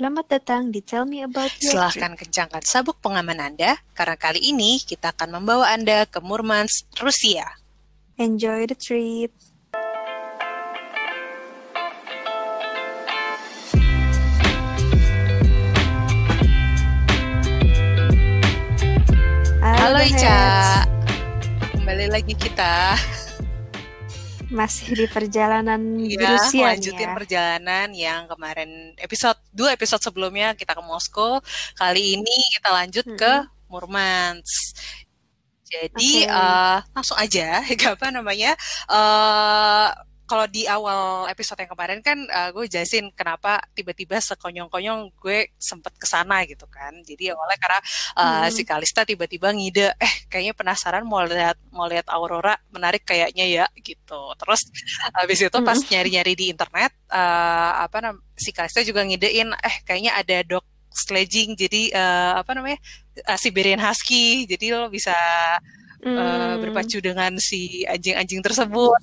Selamat datang di Tell Me About Your Silahkan kencangkan sabuk pengaman Anda, karena kali ini kita akan membawa Anda ke Murmansk, Rusia. Enjoy the trip. Halo. Ica, kembali lagi kita Masih di perjalanan di ya Rusia lanjutin ya. perjalanan yang kemarin episode dua episode sebelumnya kita ke Moskow. Kali ini kita lanjut ke Murmansk. Jadi Oke. eh, langsung aja, apa namanya? eh kalau di awal episode yang kemarin kan eh, gue jelasin kenapa tiba-tiba sekonyong-konyong gue sempet ke sana gitu kan. Jadi awalnya karena eh, Hmm. si Kalista tiba-tiba ngide, eh kayaknya penasaran mau lihat mau lihat aurora, menarik kayaknya ya gitu. Terus habis itu pas Mm. nyari-nyari di internet, eh, apa nam si Kalista juga ngidein, eh kayaknya ada dog sledging, jadi eh, apa namanya eh, Siberian Husky, jadi lo bisa eh, Hmm, berpacu dengan si anjing-anjing tersebut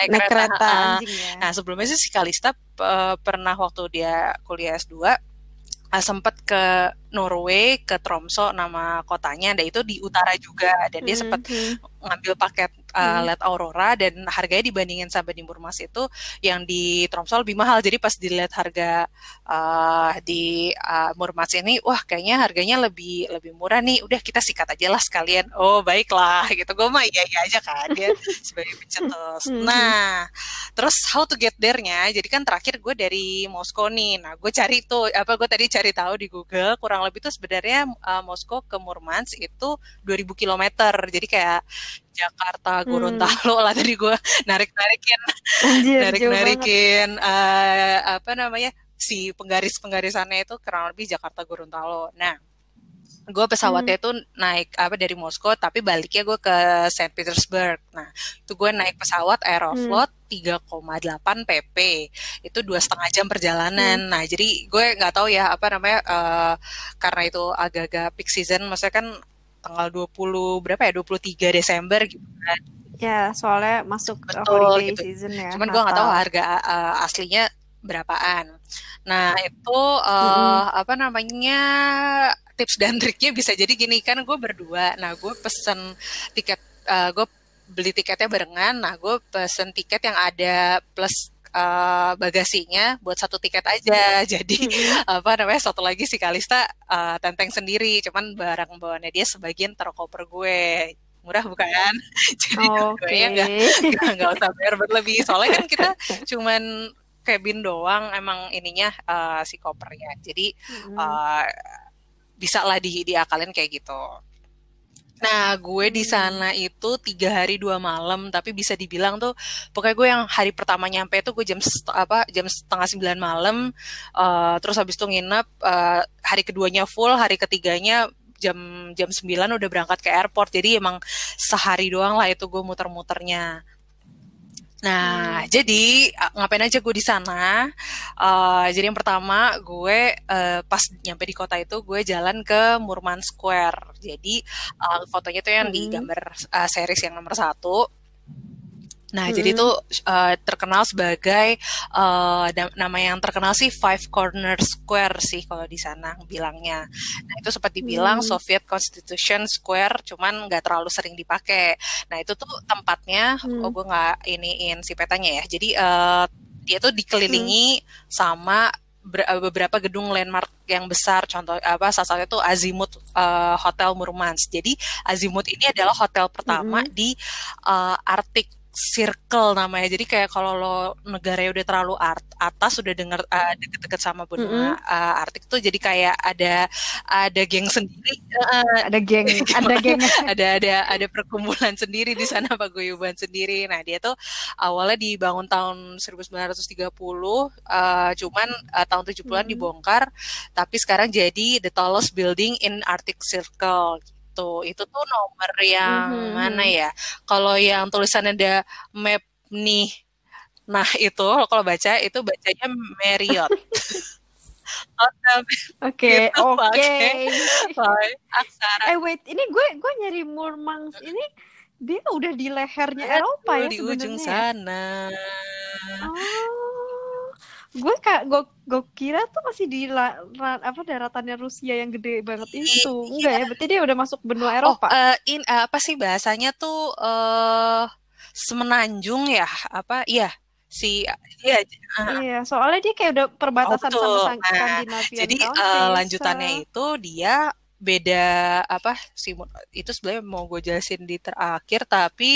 naik, naik kereta heeh. anjing ya. Nah sebelumnya sih si Kalista eh, pernah waktu dia kuliah S2 eh, sempat ke Norway, ke Tromso nama kotanya, dan itu di utara juga, dan dia sempat Hmm, ngambil paket uh, lihat aurora dan harganya dibandingin sampai di Murmansk itu yang di Tromsø lebih mahal. Jadi pas dilihat harga uh, di uh, Murmansk ini wah kayaknya harganya lebih lebih murah nih. Udah kita sikat aja lah sekalian. Oh baiklah gitu. Gue mah iya iya aja kan dia sebagai pencetus. Hmm. nah terus how to get there-nya jadi kan terakhir gue dari Moskow nih. Nah gue cari tuh apa gue tadi cari tahu di Google kurang lebih tuh sebenarnya uh, Moskow ke Murmansk itu 2000 km jadi kayak Jakarta Hmm. Gorontalo lah tadi gue narik narikin Anjir, narik jauh banget. narikin apa namanya si penggaris penggarisannya itu kurang lebih Jakarta Gorontalo. Nah, gue pesawatnya Hmm. itu naik apa dari Moskow tapi baliknya gue ke Saint Petersburg. Nah, itu gue naik pesawat Hmm. Aeroflot 3,8 pp itu dua setengah jam perjalanan. Hmm. Nah, jadi gue nggak tahu ya apa namanya eh, karena itu agak-agak peak season, maksudnya kan tanggal 20 berapa ya 23 Desember gitu kan. Ya, soalnya masuk ke Betul, holiday gitu. season ya. Cuman gue nggak tahu harga uh, aslinya berapaan. Nah itu uh, Mm-mm. apa namanya tips dan triknya bisa jadi gini kan gue berdua. Nah gue pesen tiket, uh, gue beli tiketnya barengan. Nah gue pesen tiket yang ada plus uh, bagasinya buat satu tiket aja. Jadi Mm-mm. apa namanya satu lagi si Kalista uh, tenteng sendiri. Cuman barang bawaannya dia sebagian taruh koper gue. Murah bukan? Jadi Oke. gue ya nggak nggak usah bayar berlebih soalnya kan kita cuman cabin doang emang ininya eh, si kopernya jadi Mm-mm. eh, bisa lah di diakalin kayak gitu nah gue di sana itu tiga hari dua malam tapi bisa dibilang tuh pokoknya gue yang hari pertama nyampe tuh gue jam apa jam setengah sembilan malam eh, terus habis itu nginep eh, hari keduanya full hari ketiganya jam jam 9 udah berangkat ke airport. Jadi emang sehari doang lah itu gue muter-muternya Nah, jadi uh, ngapain aja gue di sana? Uh, jadi yang pertama gue uh, pas nyampe di kota itu gue jalan ke Murman Square. Jadi uh, fotonya tuh yang di Mm-mm. gambar uh, series yang nomor satu. Nah, jadi Mm-mm. itu uh, terkenal sebagai uh, nama yang terkenal sih Five Corner Square sih kalau di sana bilangnya. Nah, itu sempat dibilang Hmm. Soviet Constitution Square, cuman nggak terlalu sering dipakai. Nah, itu tuh tempatnya, Hmm. oh gue nggak iniin si petanya ya. Jadi eh, dia tuh dikelilingi sama ber- eh, beberapa gedung landmark yang besar. Contoh apa? Salah satunya tuh Azimuth eh, Hotel Murmansk. Jadi Azimuth ini adalah hotel pertama Mm-mm. di eh, Arctic Circle namanya. Jadi kayak kalau lo negaranya udah terlalu art- atas, udah denger eh, deket-deket sama benua Mm-mm. eh, Arktik tuh jadi kayak ada ada geng sendiri. eh, Ada geng, ada geng. ada ada ada perkumpulan sendiri di sana paguyuban sendiri. Nah, dia tuh awalnya dibangun tahun 1930 eh, cuman eh, tahun 70-an Hmm. dibongkar tapi sekarang jadi the tallest building in Arctic Circle gitu. Itu tuh nomor yang Mhm. mana ya? Kalau yang tulisannya ada map nih Nah, itu kalau baca itu bacanya Marriott. Oke, Gitu, oke. aksara Eh wait, ini gue gue nyari Murmansk ini dia udah di lehernya Eropa ya di ujung ya? sana. Oh. Gue kak gue gue kira tuh masih di la, ra, apa daratannya Rusia yang gede banget itu. Enggak ya? Berarti dia udah masuk benua Eropa? oh uh, in uh, apa sih bahasanya tuh uh, semenanjung ya? Apa iya si iya uh, iya soalnya dia kayak udah perbatasan oh, sama nah, Skandinavia jadi uh, lanjutannya itu dia beda apa sih itu sebenarnya mau gue jelasin di terakhir tapi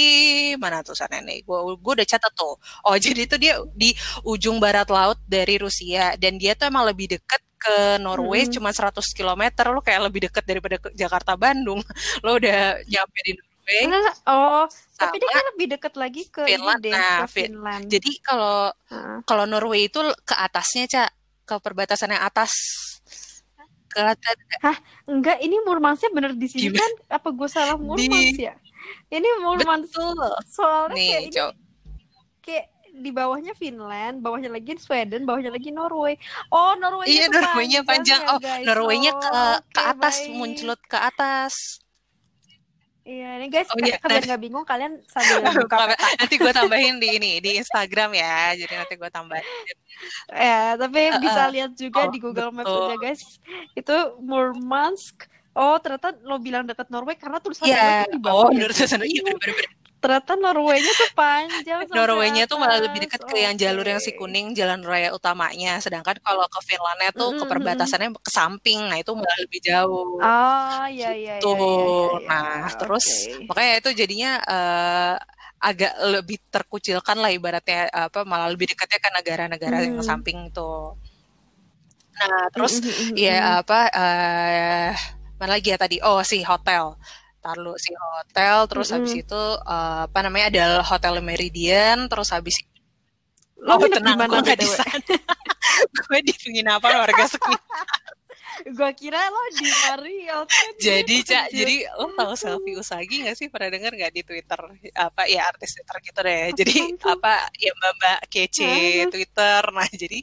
mana tulisannya nih? Gue gue udah catat tuh. Oh jadi itu dia di ujung barat laut dari Rusia dan dia tuh emang lebih deket ke Norway hmm. cuma 100 km lo kayak lebih deket daripada ke Jakarta Bandung. Lo udah nyampe di Norway. Oh Sama tapi dia kan lebih deket lagi ke Finland. deh, nah ke Finland. jadi kalau uh. kalau Norway itu ke atasnya cak ke perbatasan yang atas kelihatan Hah, enggak ini Murmansnya bener di sini Gimana? kan? Apa gue salah Murmans di... ya? Ini Murmans Betul. soalnya Nih, kayak ini, kayak di bawahnya Finland, bawahnya lagi Sweden, bawahnya lagi Norway. Oh, Norway Iya, Norway-nya panjang. Ya, oh, Norway-nya oh, ke okay, ke atas, baik. muncul ke atas. Iya, ini guys, oh, iya. kalian nggak bingung, kalian sambil buka peta. Nanti gue tambahin di ini di Instagram ya, jadi nanti gue tambahin. Ya, tapi uh, bisa lihat juga oh, di Google Maps aja guys. Itu Murmansk. Oh, ternyata lo bilang dekat Norway karena tulisan yeah. di bawah. Oh, ya? tulisan iya benar-benar ternyata Norway-nya tuh panjang. Norway-nya tuh malah lebih dekat ke yang jalur yang si kuning jalan raya utamanya, sedangkan kalau ke Finlandnya tuh mm -hmm. ke perbatasannya ke samping, nah itu malah lebih jauh. Oh iya iya. Gitu. Iya, iya, iya. Nah okay. terus makanya itu jadinya uh, agak lebih terkucilkan lah ibaratnya apa malah lebih dekatnya ke negara-negara hmm. yang samping tuh. Nah terus mm -hmm. ya apa uh, mana lagi ya tadi? Oh si hotel taruh si hotel terus mm -hmm. habis itu uh, apa namanya ada hotel Meridian terus habis lo oh, tenang gue gak di sana gue di penginapan warga sekitar? Gue kira lo di Marriott jadi cak jadi lo tau selfie usagi gak sih? Pernah denger gak di Twitter? Apa ya artis Twitter gitu deh. Jadi apa ya mbak mbak kece Twitter. Nah jadi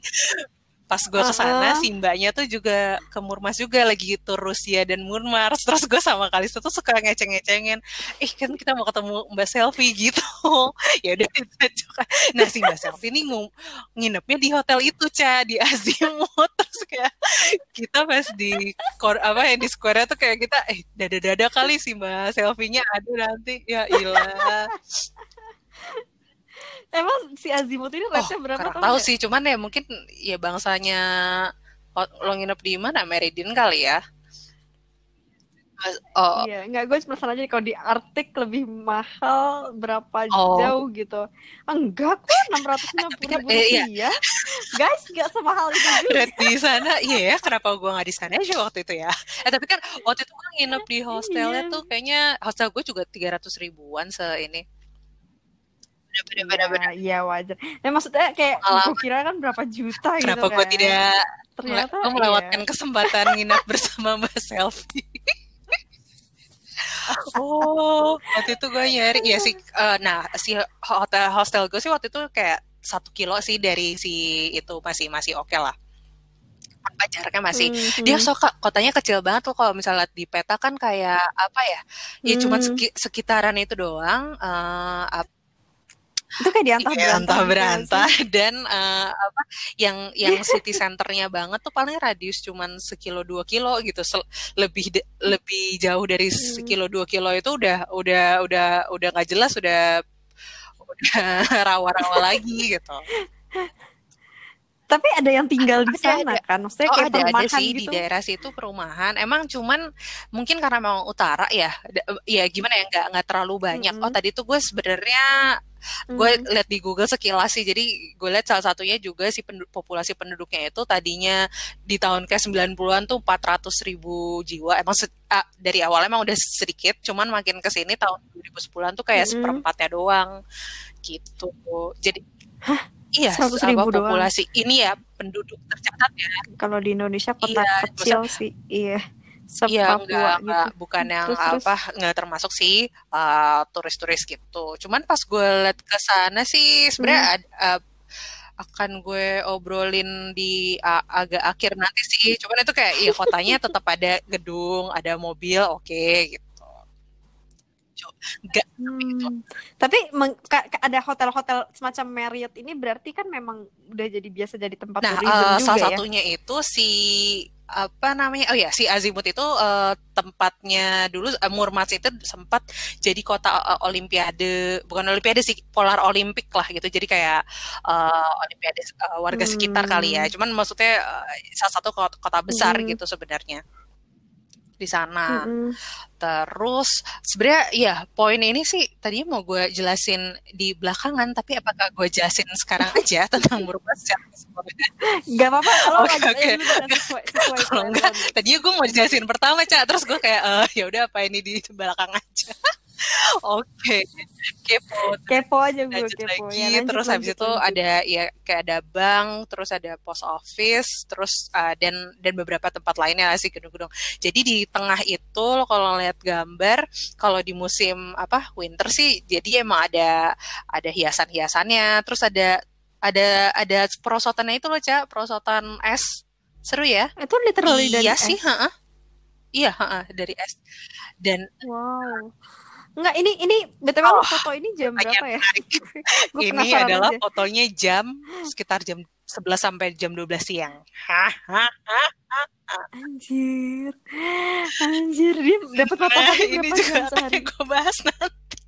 pas gue ke sana uh -huh. si mbaknya tuh juga ke Murmas juga lagi tur Rusia dan Murmars. Terus gue sama Kalista tuh suka ngeceng-ngecengin ih eh, kan kita mau ketemu mbak selfie gitu. Ya udah nah si mbak selfie ini ng nginepnya di hotel itu ca di Azimut. Terus kayak kita pas di apa ya di square tuh kayak kita eh dada-dada kali si mbak selfie-nya ada nanti. Ya ilah Emang si Azimut ini rate-nya oh, berapa? Tahu sih, cuman ya mungkin ya bangsanya lo nginep di mana? Meridin kali ya. Oh. Iya, enggak gue penasaran aja kalau di Arctic lebih mahal berapa oh. jauh gitu. Enggak kok 650 ribu eh, iya. rupiah. Guys, enggak semahal itu juga. di sana, iya ya, kenapa gue nggak di sana aja waktu itu ya? Eh tapi kan waktu itu gue nginep di hostelnya iya. tuh kayaknya hostel gue juga 300 ribuan se ini bener-bener iya wajar. Ya maksudnya kayak gue kira kan berapa juta gitu kenapa gue kan. tidak ternyata gue melewatkan iya. kesempatan nginap bersama mbak selfie oh waktu itu gue nyari ya sih uh, nah si hotel hostel gue sih waktu itu kayak satu kilo sih dari si itu masih masih oke okay lah. Apa jaraknya masih. Hmm, dia suka kotanya kecil banget tuh kalau misalnya di peta kan kayak apa ya ya hmm. cuma sekitaran itu doang uh, itu kayak diantah iya, berantah berantah. Dan uh, apa yang yang city centernya banget tuh paling radius cuman sekilo dua kilo gitu. Sel lebih de lebih jauh dari hmm. sekilo dua kilo itu udah udah udah udah nggak jelas udah udah rawa-rawa lagi gitu tapi ada yang tinggal di sana ada, kan maksudnya oh, kayak ada, perumahan ada sih gitu. di daerah situ perumahan emang cuman mungkin karena memang utara ya ya gimana ya nggak nggak terlalu banyak mm -hmm. oh tadi tuh gue sebenarnya gue mm. lihat di Google sekilas sih jadi gue lihat salah satunya juga si penduduk, populasi penduduknya itu tadinya di tahun ke 90-an tuh 400 ribu jiwa emang uh, dari awal emang udah sedikit cuman makin ke sini tahun 2010-an tuh kayak mm. seperempatnya doang gitu jadi Hah? Iya, ribu populasi doang. ini ya penduduk tercatat ya. Kalau di Indonesia kota iya, kecil sih, iya. Iya, enggak, gitu. enggak, bukan yang terus, apa nggak termasuk sih uh, turis-turis gitu. Cuman pas gue liat ke sana sih sebenarnya hmm. uh, akan gue obrolin di uh, agak akhir nanti sih. Cuman itu kayak iya kotanya tetap ada gedung, ada mobil, oke okay, gitu. Enggak. Hmm. Tapi ada hotel-hotel semacam Marriott ini berarti kan memang udah jadi biasa jadi tempat nah, tourism uh, juga salah ya? satunya itu si apa namanya oh ya si Azimut itu uh, tempatnya dulu uh, Murmansk itu sempat jadi kota uh, olimpiade bukan olimpiade sih polar olimpik lah gitu jadi kayak uh, olimpiade uh, warga hmm. sekitar kali ya hmm. cuman maksudnya uh, salah satu kota, kota besar hmm. gitu sebenarnya di sana. Mm-hmm. Terus sebenarnya ya poin ini sih tadinya mau gue jelasin di belakangan, tapi apakah gue jelasin sekarang aja tentang berubah secara Gak apa-apa kalau okay, okay. kalau enggak, tadinya gue mau jelasin pertama cak, terus gue kayak uh, ya udah apa ini di belakang aja. Oke, kepo. Kepo aja gue kepo. Lagi, ya, lanjut, terus lanjut, habis lanjut, itu lanjut. ada ya kayak ada bank, terus ada post office, terus uh, dan dan beberapa tempat lainnya sih gedung-gedung. Jadi di tengah itu lo kalau lihat gambar, kalau di musim apa winter sih, jadi emang ada ada hiasan-hiasannya, terus ada ada ada perosotannya itu loh cak, perosotan es, seru ya? Itu literally iya dari sih, es. Ha -ha. Iya, ha -ha, dari es. Dan wow Enggak, ini ini btw oh, foto ini jam berapa ya? ini adalah aja. fotonya jam sekitar jam 11 sampai jam 12 siang. Anjir. Anjir, dia dapat matahari ini juga sehari. gue bahas nanti.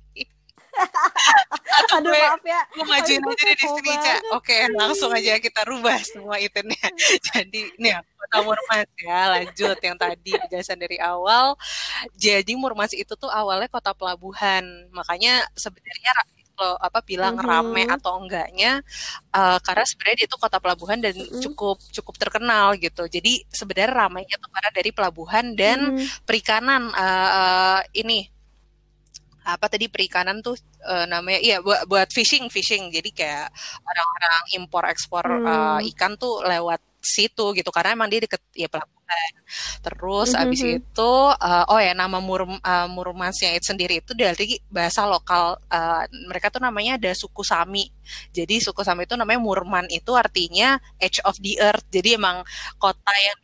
Aduh gue, maaf ya. Gue majuin aja di sini, Cak. Oke, langsung aja kita rubah semua itemnya. Jadi, nih kota Murmansk ya, lanjut yang tadi penjelasan dari awal. Jadi Murmansk itu tuh awalnya kota pelabuhan. Makanya sebenarnya lo apa bilang mm-hmm. rame atau enggaknya uh, karena sebenarnya dia itu kota pelabuhan dan mm-hmm. cukup cukup terkenal gitu jadi sebenarnya ramainya tuh karena dari pelabuhan dan mm-hmm. perikanan uh, ini apa tadi perikanan tuh uh, namanya iya buat buat fishing fishing jadi kayak orang-orang impor ekspor hmm. uh, ikan tuh lewat situ gitu karena emang dia deket ya pelabuhan terus mm -hmm. abis itu uh, oh ya nama mur uh, Murmansnya itu sendiri itu dari bahasa lokal uh, mereka tuh namanya ada suku Sami jadi suku Sami itu namanya Murman itu artinya edge of the earth jadi emang kota yang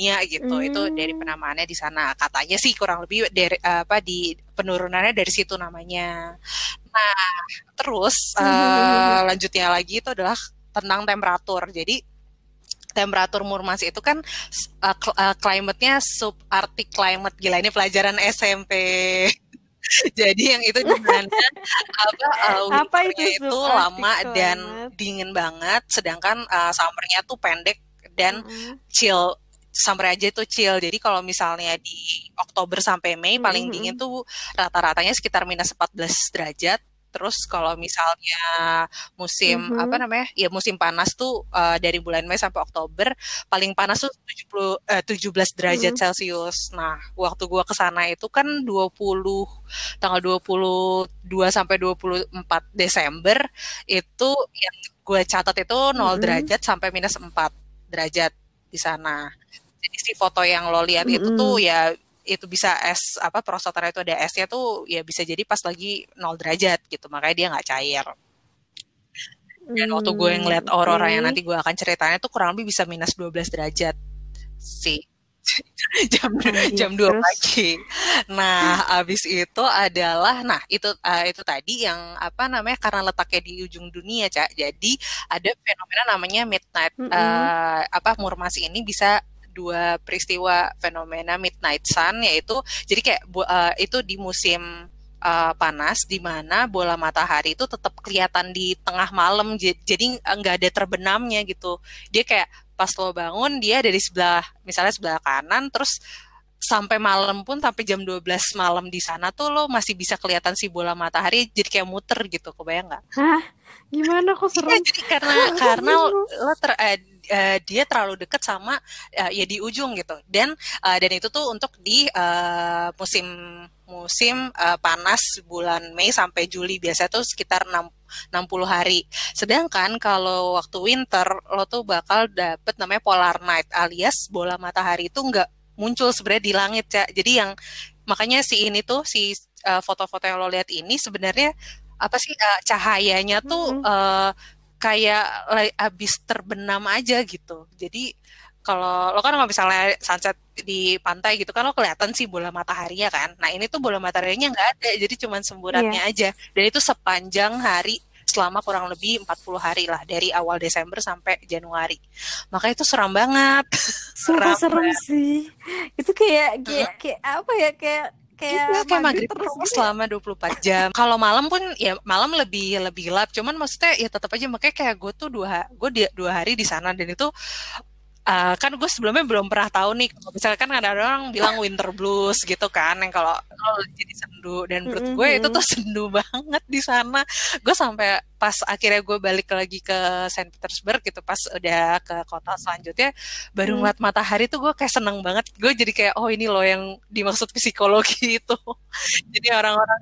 dunia gitu hmm. itu dari hmm. penamaannya di sana katanya sih kurang lebih dari apa di penurunannya dari situ namanya nah terus hmm. uh, lanjutnya lagi itu adalah tentang temperatur jadi temperatur Murmansk itu kan uh, uh, climate-nya subarctic climate gila ini pelajaran SMP jadi yang itu di mana apa uh, apa itu, itu lama dan dingin banget sedangkan uh, summernya tuh pendek dan mm -hmm. chill sampai aja itu chill. Jadi kalau misalnya di Oktober sampai Mei mm-hmm. paling dingin tuh rata-ratanya sekitar minus 14 derajat. Terus kalau misalnya musim mm-hmm. apa namanya? Ya musim panas tuh uh, dari bulan Mei sampai Oktober paling panas tuh 70 uh, 17 derajat mm-hmm. Celcius. Nah, waktu gua ke sana itu kan 20 tanggal 22 sampai 24 Desember itu yang gue catat itu 0 mm-hmm. derajat sampai minus 4 derajat di sana. Jadi si foto yang lo lihat mm -hmm. itu tuh ya itu bisa es apa prosotan itu ada esnya tuh ya bisa jadi pas lagi nol derajat gitu makanya dia nggak cair dan mm, waktu gue ngeliat aurora okay. yang nanti gue akan ceritanya tuh kurang lebih bisa minus 12 derajat sih jam oh, jam dua pagi. Nah, abis itu adalah nah itu uh, itu tadi yang apa namanya karena letaknya di ujung dunia, Cak. Jadi ada fenomena namanya midnight mm -hmm. uh, apa Murmasi ini bisa dua peristiwa fenomena midnight sun yaitu jadi kayak uh, itu di musim uh, panas di mana bola matahari itu tetap kelihatan di tengah malam jadi nggak ada terbenamnya gitu dia kayak pas lo bangun dia dari sebelah misalnya sebelah kanan terus sampai malam pun sampai jam 12 malam di sana tuh lo masih bisa kelihatan si bola matahari jadi kayak muter gitu kebayang nggak? Hah? Gimana kok seru? Ya, jadi karena karena lo ter, eh, uh, dia terlalu dekat sama uh, ya di ujung gitu dan uh, dan itu tuh untuk di uh, musim musim uh, panas bulan Mei sampai Juli biasa tuh sekitar 6 60 hari. Sedangkan kalau waktu winter lo tuh bakal dapet namanya polar night alias bola matahari itu nggak muncul sebenarnya di langit ya. Jadi yang makanya si ini tuh si foto-foto uh, yang lo lihat ini sebenarnya apa sih uh, cahayanya tuh hmm. uh, kayak habis terbenam aja gitu. Jadi kalau lo kan kalau misalnya sunset di pantai gitu kan lo kelihatan sih bola mataharinya kan. Nah ini tuh bola mataharinya nggak ada, jadi cuma semburatnya yeah. aja. Dan itu sepanjang hari selama kurang lebih 40 hari lah dari awal Desember sampai Januari. Maka itu seram banget. Sumpah serem sih. Itu kayak kayak, kayak apa ya kayak kayak iya, kayak maghrib terus selama 24 jam. Kalau malam pun ya malam lebih lebih gelap. Cuman maksudnya ya tetap aja. Makanya kayak gue tuh dua gue dua hari di sana. Dan itu uh, kan gue sebelumnya belum pernah tahu nih. Kalau misalkan ada orang bilang winter blues gitu kan yang kalau jadi sendu. Dan menurut gue itu tuh sendu banget di sana. Gue sampai pas akhirnya gue balik lagi ke Saint Petersburg gitu pas udah ke kota selanjutnya baru hmm. ngeliat matahari tuh gue kayak seneng banget. Gue jadi kayak oh ini loh yang dimaksud psikologi itu. Jadi orang-orang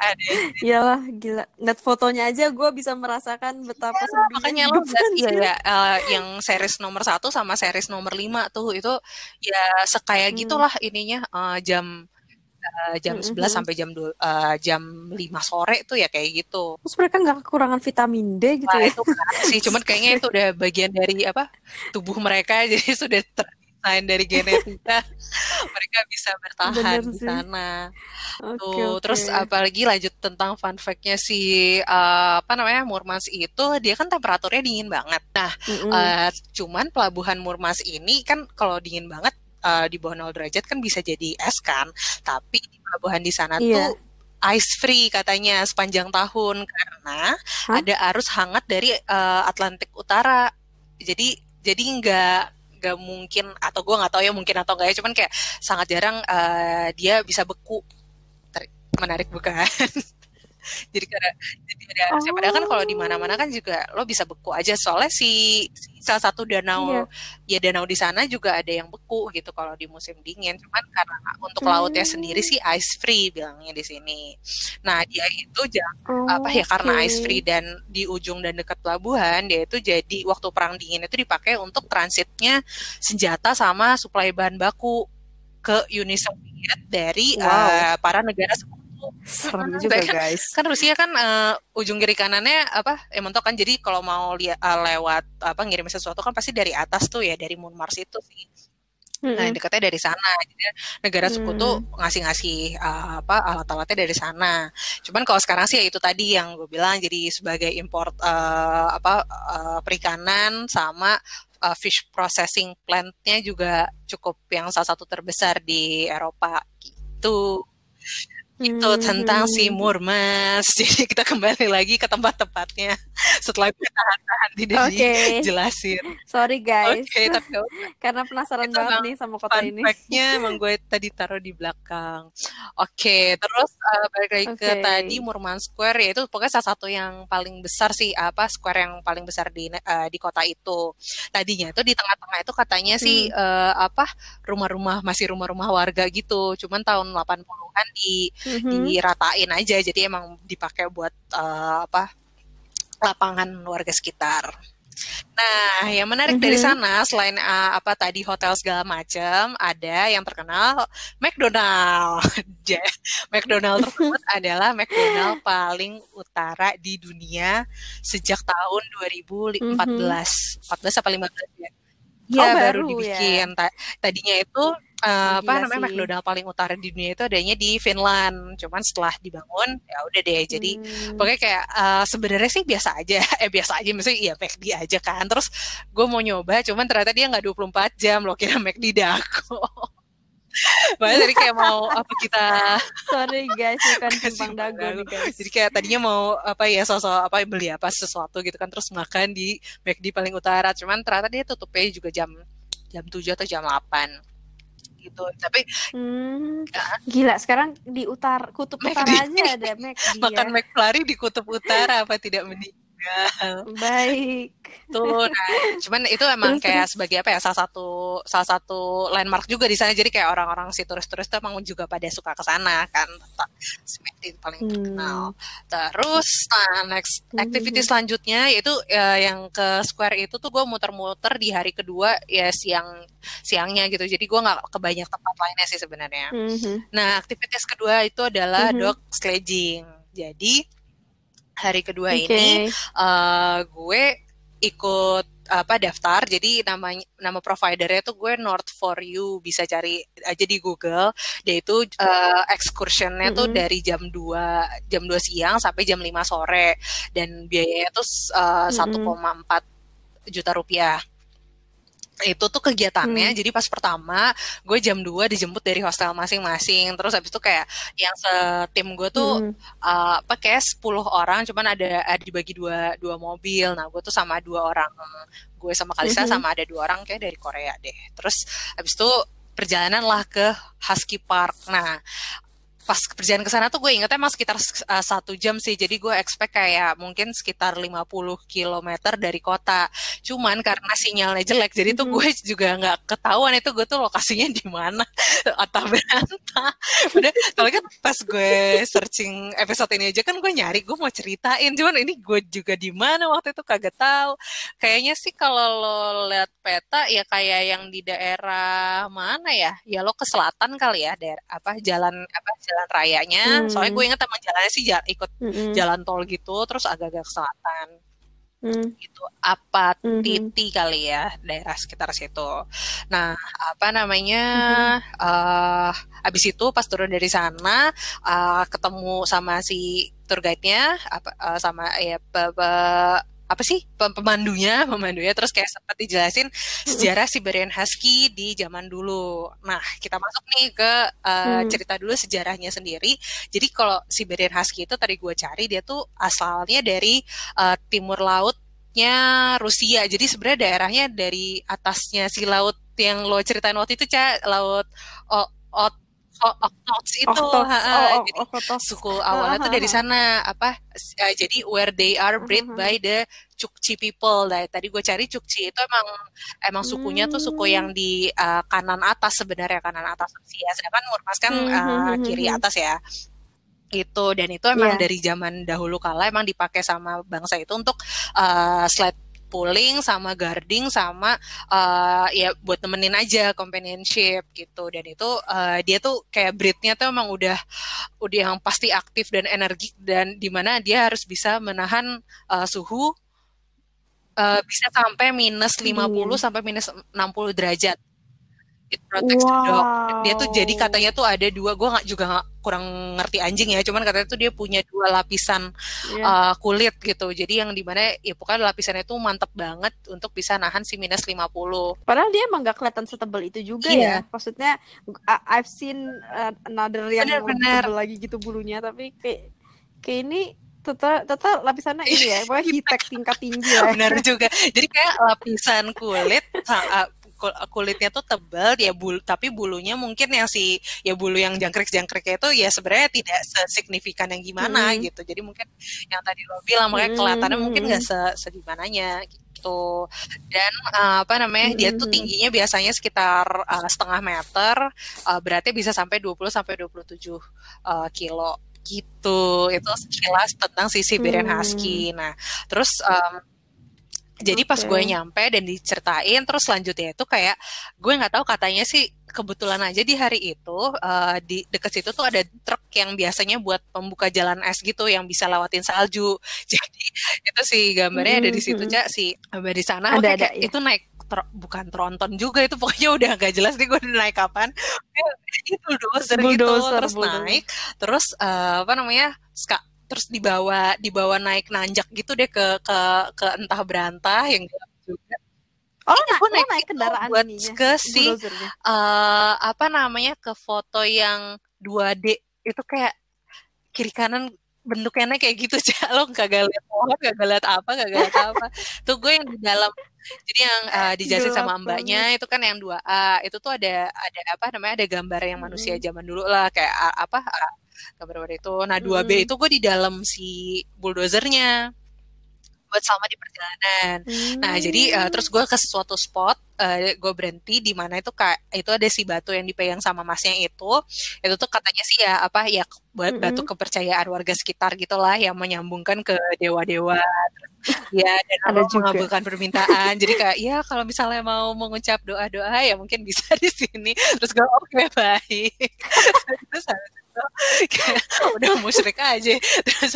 ada iyalah gila. Ngeliat fotonya aja gue bisa merasakan betapa ya, makanya lo iya ya uh, yang series nomor satu sama series nomor lima tuh itu ya sekaya hmm. gitulah ininya uh, jam uh, jam mm -hmm. 11 sampai jam uh, jam 5 sore tuh ya kayak gitu. Terus mereka nggak kekurangan vitamin D gitu nah, ya? itu kan sih, cuman kayaknya itu udah bagian dari apa tubuh mereka jadi sudah terdesain dari genetika mereka bisa bertahan di sana. Okay, tuh, okay. terus apalagi lanjut tentang fun fact-nya si uh, apa namanya Murmansk itu dia kan temperaturnya dingin banget. Nah, mm -hmm. uh, cuman pelabuhan Murmansk ini kan kalau dingin banget uh, di bawah 0 derajat kan bisa jadi es kan, tapi di pelabuhan di sana yeah. tuh ice free katanya sepanjang tahun karena huh? ada arus hangat dari uh, Atlantik Utara. Jadi jadi nggak nggak mungkin atau gue nggak tahu ya mungkin atau enggak ya cuman kayak sangat jarang uh, dia bisa beku menarik bukan jadi karena jadi ada oh. padahal kan kalau di mana-mana kan juga lo bisa beku aja soalnya si, si salah satu danau yeah. ya danau di sana juga ada yang beku gitu kalau di musim dingin cuman karena untuk hmm. lautnya sendiri sih ice free bilangnya di sini nah dia itu jangan oh, apa ya okay. karena ice free dan di ujung dan dekat pelabuhan dia itu jadi waktu perang dingin itu dipakai untuk transitnya senjata sama suplai bahan baku ke Uni Soviet dari wow. uh, para negara Serem juga kan, guys. Kan Rusia kan uh, ujung kiri kanannya apa? Eh mentok kan jadi kalau mau lihat uh, lewat apa ngirim sesuatu kan pasti dari atas tuh ya dari Moon Mars itu sih. Mm-hmm. Nah, dekatnya dari sana. Jadi negara sekutu mm. ngasih-ngasih uh, apa alat-alatnya dari sana. Cuman kalau sekarang sih ya itu tadi yang gue bilang jadi sebagai import uh, apa uh, perikanan sama uh, fish processing plant-nya juga cukup yang salah satu terbesar di Eropa gitu itu hmm. tentang si Murmas. Jadi kita kembali lagi ke tempat-tempatnya setelah kita tahan-tahan tidak okay. dijelasin. Sorry guys. Oke, okay, tapi karena penasaran itu banget nih sama kota ini. Fact-nya emang gue tadi taruh di belakang. Oke, okay, terus uh, balik lagi okay. ke tadi Murman Square ya itu pokoknya salah satu yang paling besar sih apa square yang paling besar di uh, di kota itu. Tadinya itu di tengah-tengah itu katanya hmm. sih uh, apa rumah-rumah masih rumah-rumah warga gitu. Cuman tahun 80-an di mm-hmm. diratain aja jadi emang dipakai buat uh, apa lapangan warga sekitar. Nah, yang menarik mm-hmm. dari sana selain uh, apa tadi hotel segala macam, ada yang terkenal McDonald. McDonald tersebut adalah McDonald paling utara di dunia sejak tahun 2014. Mm-hmm. 14 apa 15 ya? Ya, oh, baru, baru ya? dibikin. Ya. Tadinya itu uh, apa namanya sih. McDonald paling utara di dunia itu adanya di Finland. Cuman setelah dibangun ya udah deh. Jadi hmm. pokoknya kayak uh, sebenarnya sih biasa aja. Eh biasa aja maksudnya iya McD aja kan. Terus gue mau nyoba cuman ternyata dia nggak 24 jam loh kira McD dago. Makanya tadi kayak mau apa kita Sorry guys, bukan simpang dago nih guys. Jadi kayak tadinya mau apa ya sosok apa beli apa sesuatu gitu kan terus makan di McD paling utara. Cuman ternyata dia tutupnya juga jam jam 7 atau jam 8 gitu tapi hmm, ya. gila sekarang di utar kutub utara aja ada Mac makan ya. McFlurry di kutub utara apa tidak mending Baik. Tuh, nah, cuman itu emang terus, kayak terus. sebagai apa ya salah satu salah satu landmark juga di sana. Jadi kayak orang-orang si turis-turis itu emang juga pada suka ke sana kan. Smackdy paling hmm. terkenal. Terus nah next hmm. activity selanjutnya yaitu ya, yang ke square itu tuh gue muter-muter di hari kedua ya siang siangnya gitu. Jadi gue nggak ke banyak tempat lainnya sih sebenarnya. Hmm. Nah, aktivitas kedua itu adalah hmm. dog sledging. Jadi hari kedua okay. ini uh, gue ikut apa daftar jadi namanya nama providernya tuh gue North for You bisa cari aja di Google dia itu uh, excursionnya mm -hmm. tuh dari jam 2 jam 2 siang sampai jam 5 sore dan biayanya tuh uh, 1,4 mm -hmm. juta rupiah itu tuh kegiatannya hmm. jadi pas pertama gue jam 2 dijemput dari hostel masing-masing terus habis itu kayak yang setim gue tuh hmm. uh, apa kayak 10 orang cuman ada, ada dibagi dua dua mobil nah gue tuh sama dua orang gue sama Kalisa hmm. sama ada dua orang kayak dari Korea deh terus habis itu perjalanan lah ke Husky Park nah pas perjalanan ke sana tuh gue ingetnya emang sekitar uh, satu jam sih. Jadi gue expect kayak mungkin sekitar 50 km dari kota. Cuman karena sinyalnya jelek jadi tuh gue juga nggak ketahuan itu gue tuh lokasinya di mana. Atau berantah udah kalau kan pas gue searching episode ini aja kan gue nyari gue mau ceritain. Cuman ini gue juga di mana waktu itu kagak tahu. Kayaknya sih kalau lo lihat peta ya kayak yang di daerah mana ya? Ya lo ke selatan kali ya daerah apa jalan apa jalan jalan rayanya hmm. soalnya gue inget emang jalannya sih jalan, ikut hmm. jalan tol gitu terus agak-agak ke selatan hmm. gitu apa hmm. titi kali ya daerah sekitar situ nah apa namanya hmm. uh, abis itu pas turun dari sana uh, ketemu sama si tour guide-nya apa uh, sama ya pe, pe, apa sih pemandunya pemandunya terus kayak sempat dijelasin sejarah Siberian Husky di zaman dulu. Nah kita masuk nih ke uh, hmm. cerita dulu sejarahnya sendiri. Jadi kalau Siberian Husky itu tadi gue cari dia tuh asalnya dari uh, timur lautnya Rusia. Jadi sebenarnya daerahnya dari atasnya si laut yang lo ceritain waktu itu cah laut oh Oh, Oktoks itu, Oktoks. Ha, oh, jadi suku awalnya uh, tuh dari sana apa? Uh, jadi where they are bred uh, by the Chukchi people. Nah, tadi gue cari Chukchi itu emang emang sukunya tuh suku yang di uh, kanan atas sebenarnya kanan atas Rusia. Sedangkan Murmas kan uh, kiri atas ya itu dan itu emang yeah. dari zaman dahulu kala emang dipakai sama bangsa itu untuk uh, sled pulling sama guarding sama uh, ya buat temenin aja companionship gitu dan itu uh, dia tuh kayak breednya tuh emang udah udah yang pasti aktif dan energik dan di mana dia harus bisa menahan uh, suhu uh, bisa sampai minus 50 hmm. sampai minus 60 derajat it protects wow. the dog. Dia tuh jadi katanya tuh ada dua, gue nggak juga gak, kurang ngerti anjing ya, cuman katanya tuh dia punya dua lapisan yeah. Iya. uh, kulit gitu. Jadi yang di mana ya pokoknya lapisannya tuh mantep banget untuk bisa nahan si minus 50. Padahal dia emang gak kelihatan setebal itu juga yeah. ya. Maksudnya I've seen uh, another yang bener, bener. lagi gitu bulunya, tapi kayak kayak ini tetap tetap lapisannya ini ya, pokoknya hitek tingkat tinggi ya. Benar juga. Jadi kayak lapisan kulit kulitnya tuh tebal ya bulu tapi bulunya mungkin yang si ya bulu yang jangkrik-jangkriknya itu ya sebenarnya tidak sesignifikan yang gimana hmm. gitu jadi mungkin yang tadi lo bilang makanya hmm. kelihatannya mungkin nggak se sedimananya gitu dan uh, apa namanya hmm. dia tuh tingginya biasanya sekitar uh, setengah meter uh, beratnya bisa sampai 20 sampai 27 uh, kilo gitu itu sekilas tentang si Siberian hmm. Husky nah terus um, jadi okay. pas gue nyampe dan diceritain terus selanjutnya itu kayak gue nggak tahu katanya sih kebetulan aja di hari itu uh, di dekat situ tuh ada truk yang biasanya buat pembuka jalan es gitu yang bisa lewatin salju. Jadi itu sih gambarnya mm -hmm. ada di situ cak si gambar di sana. Ada, ada, ya. itu naik tro, bukan tronton juga itu pokoknya udah gak jelas nih gue naik kapan. itu bulldozer, gitu terus bulldozer. naik terus uh, apa namanya ska terus dibawa dibawa naik nanjak gitu deh ke ke ke entah berantah yang juga. Oh, nah, gue naik, naik kendaraan buat ininya, ke si uh, apa namanya ke foto yang 2D itu kayak kiri kanan bentuknya kayak gitu cak. Lo kagak lihat pohon kagak lihat apa kagak lihat apa. Tuh gue yang di dalam. Jadi yang uh, dijelasin sama mbaknya itu kan yang 2A itu tuh ada ada apa namanya ada gambar yang manusia zaman dulu lah. Kayak apa uh, gambar itu nah 2B hmm. itu gue di dalam si bulldozernya buat selama di perjalanan. Hmm. Nah, jadi uh, terus gue ke suatu spot, uh, gue berhenti di mana itu kayak itu ada si batu yang dipegang sama masnya itu. Itu tuh katanya sih ya apa ya buat hmm. batu kepercayaan warga sekitar gitulah yang menyambungkan ke dewa-dewa. ya dan ada juga mengabulkan permintaan. jadi kayak ya kalau misalnya mau mengucap doa-doa ya mungkin bisa di sini. Terus gue oke okay, baik. terus habis itu kayak udah musyrik aja. Terus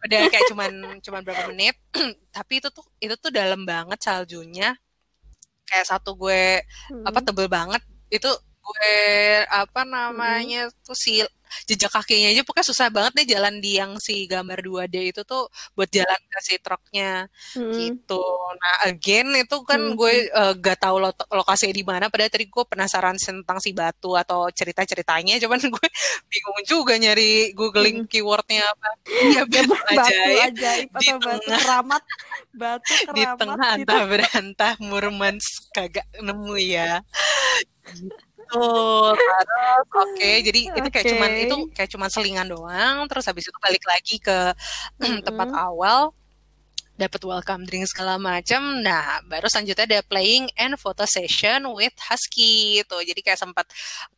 udah kayak cuman cuman berapa menit tapi itu tuh itu tuh dalam banget saljunya kayak satu gue hmm. apa tebel banget itu gue apa namanya hmm. tuh si jejak kakinya aja pokoknya susah banget nih jalan di yang si gambar 2D itu tuh buat jalan ke si truknya hmm. gitu. Nah again itu kan hmm. gue uh, gak tahu lo lokasinya di mana. Padahal tadi gue penasaran tentang si batu atau cerita ceritanya. Cuman gue bingung juga nyari googling hmm. keywordnya apa. Iya batu ajaib, ajaib di atau tengah, batu keramat. Batu keramat di tengah antah berantah Murmansk kagak nemu ya. Gitu Betul. Terus oke, okay, jadi okay. itu kayak cuman itu kayak cuman selingan doang. Terus habis itu balik lagi ke mm-hmm. tempat awal dapat welcome drink segala macam. Nah, baru selanjutnya ada playing and photo session with Husky itu. Jadi kayak sempat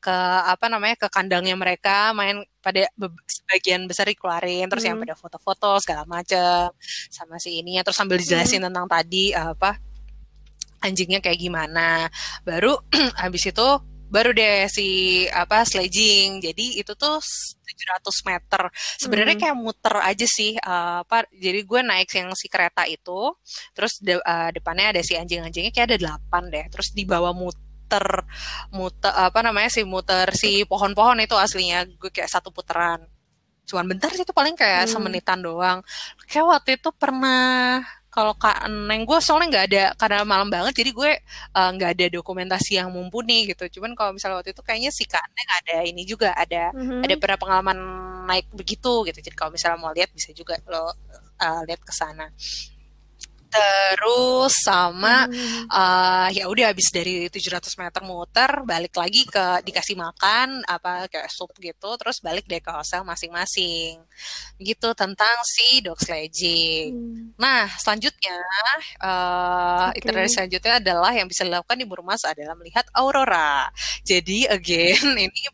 ke apa namanya ke kandangnya mereka main pada sebagian besar dikeluarin terus hmm. yang pada foto-foto segala macam sama si ini terus sambil dijelasin hmm. tentang tadi apa anjingnya kayak gimana. Baru habis itu baru deh si apa sledging jadi itu tuh 700 meter sebenarnya hmm. kayak muter aja sih uh, apa jadi gue naik yang si kereta itu terus de, uh, depannya ada si anjing-anjingnya kayak ada delapan deh terus di bawah muter muter apa namanya sih muter si pohon-pohon itu aslinya gue kayak satu putaran cuman bentar sih itu paling kayak hmm. semenitan doang kayak waktu itu pernah kalau kak Neng gue soalnya nggak ada karena malam banget jadi gue eh, nggak uh, ada dokumentasi yang mumpuni gitu. Cuman kalau misalnya waktu itu kayaknya si kak Neng ada ini juga ada mm-hmm. ada pernah pengalaman naik begitu gitu. Jadi kalau misalnya mau lihat bisa juga lo uh, lihat ke sana terus sama hmm. uh, ya udah habis dari 700 meter muter balik lagi ke dikasih makan apa kayak sup gitu terus balik deh ke hostel masing-masing gitu tentang si dog sledging hmm. nah selanjutnya uh, okay. itinerary selanjutnya adalah yang bisa dilakukan di Burmas adalah melihat aurora jadi again ini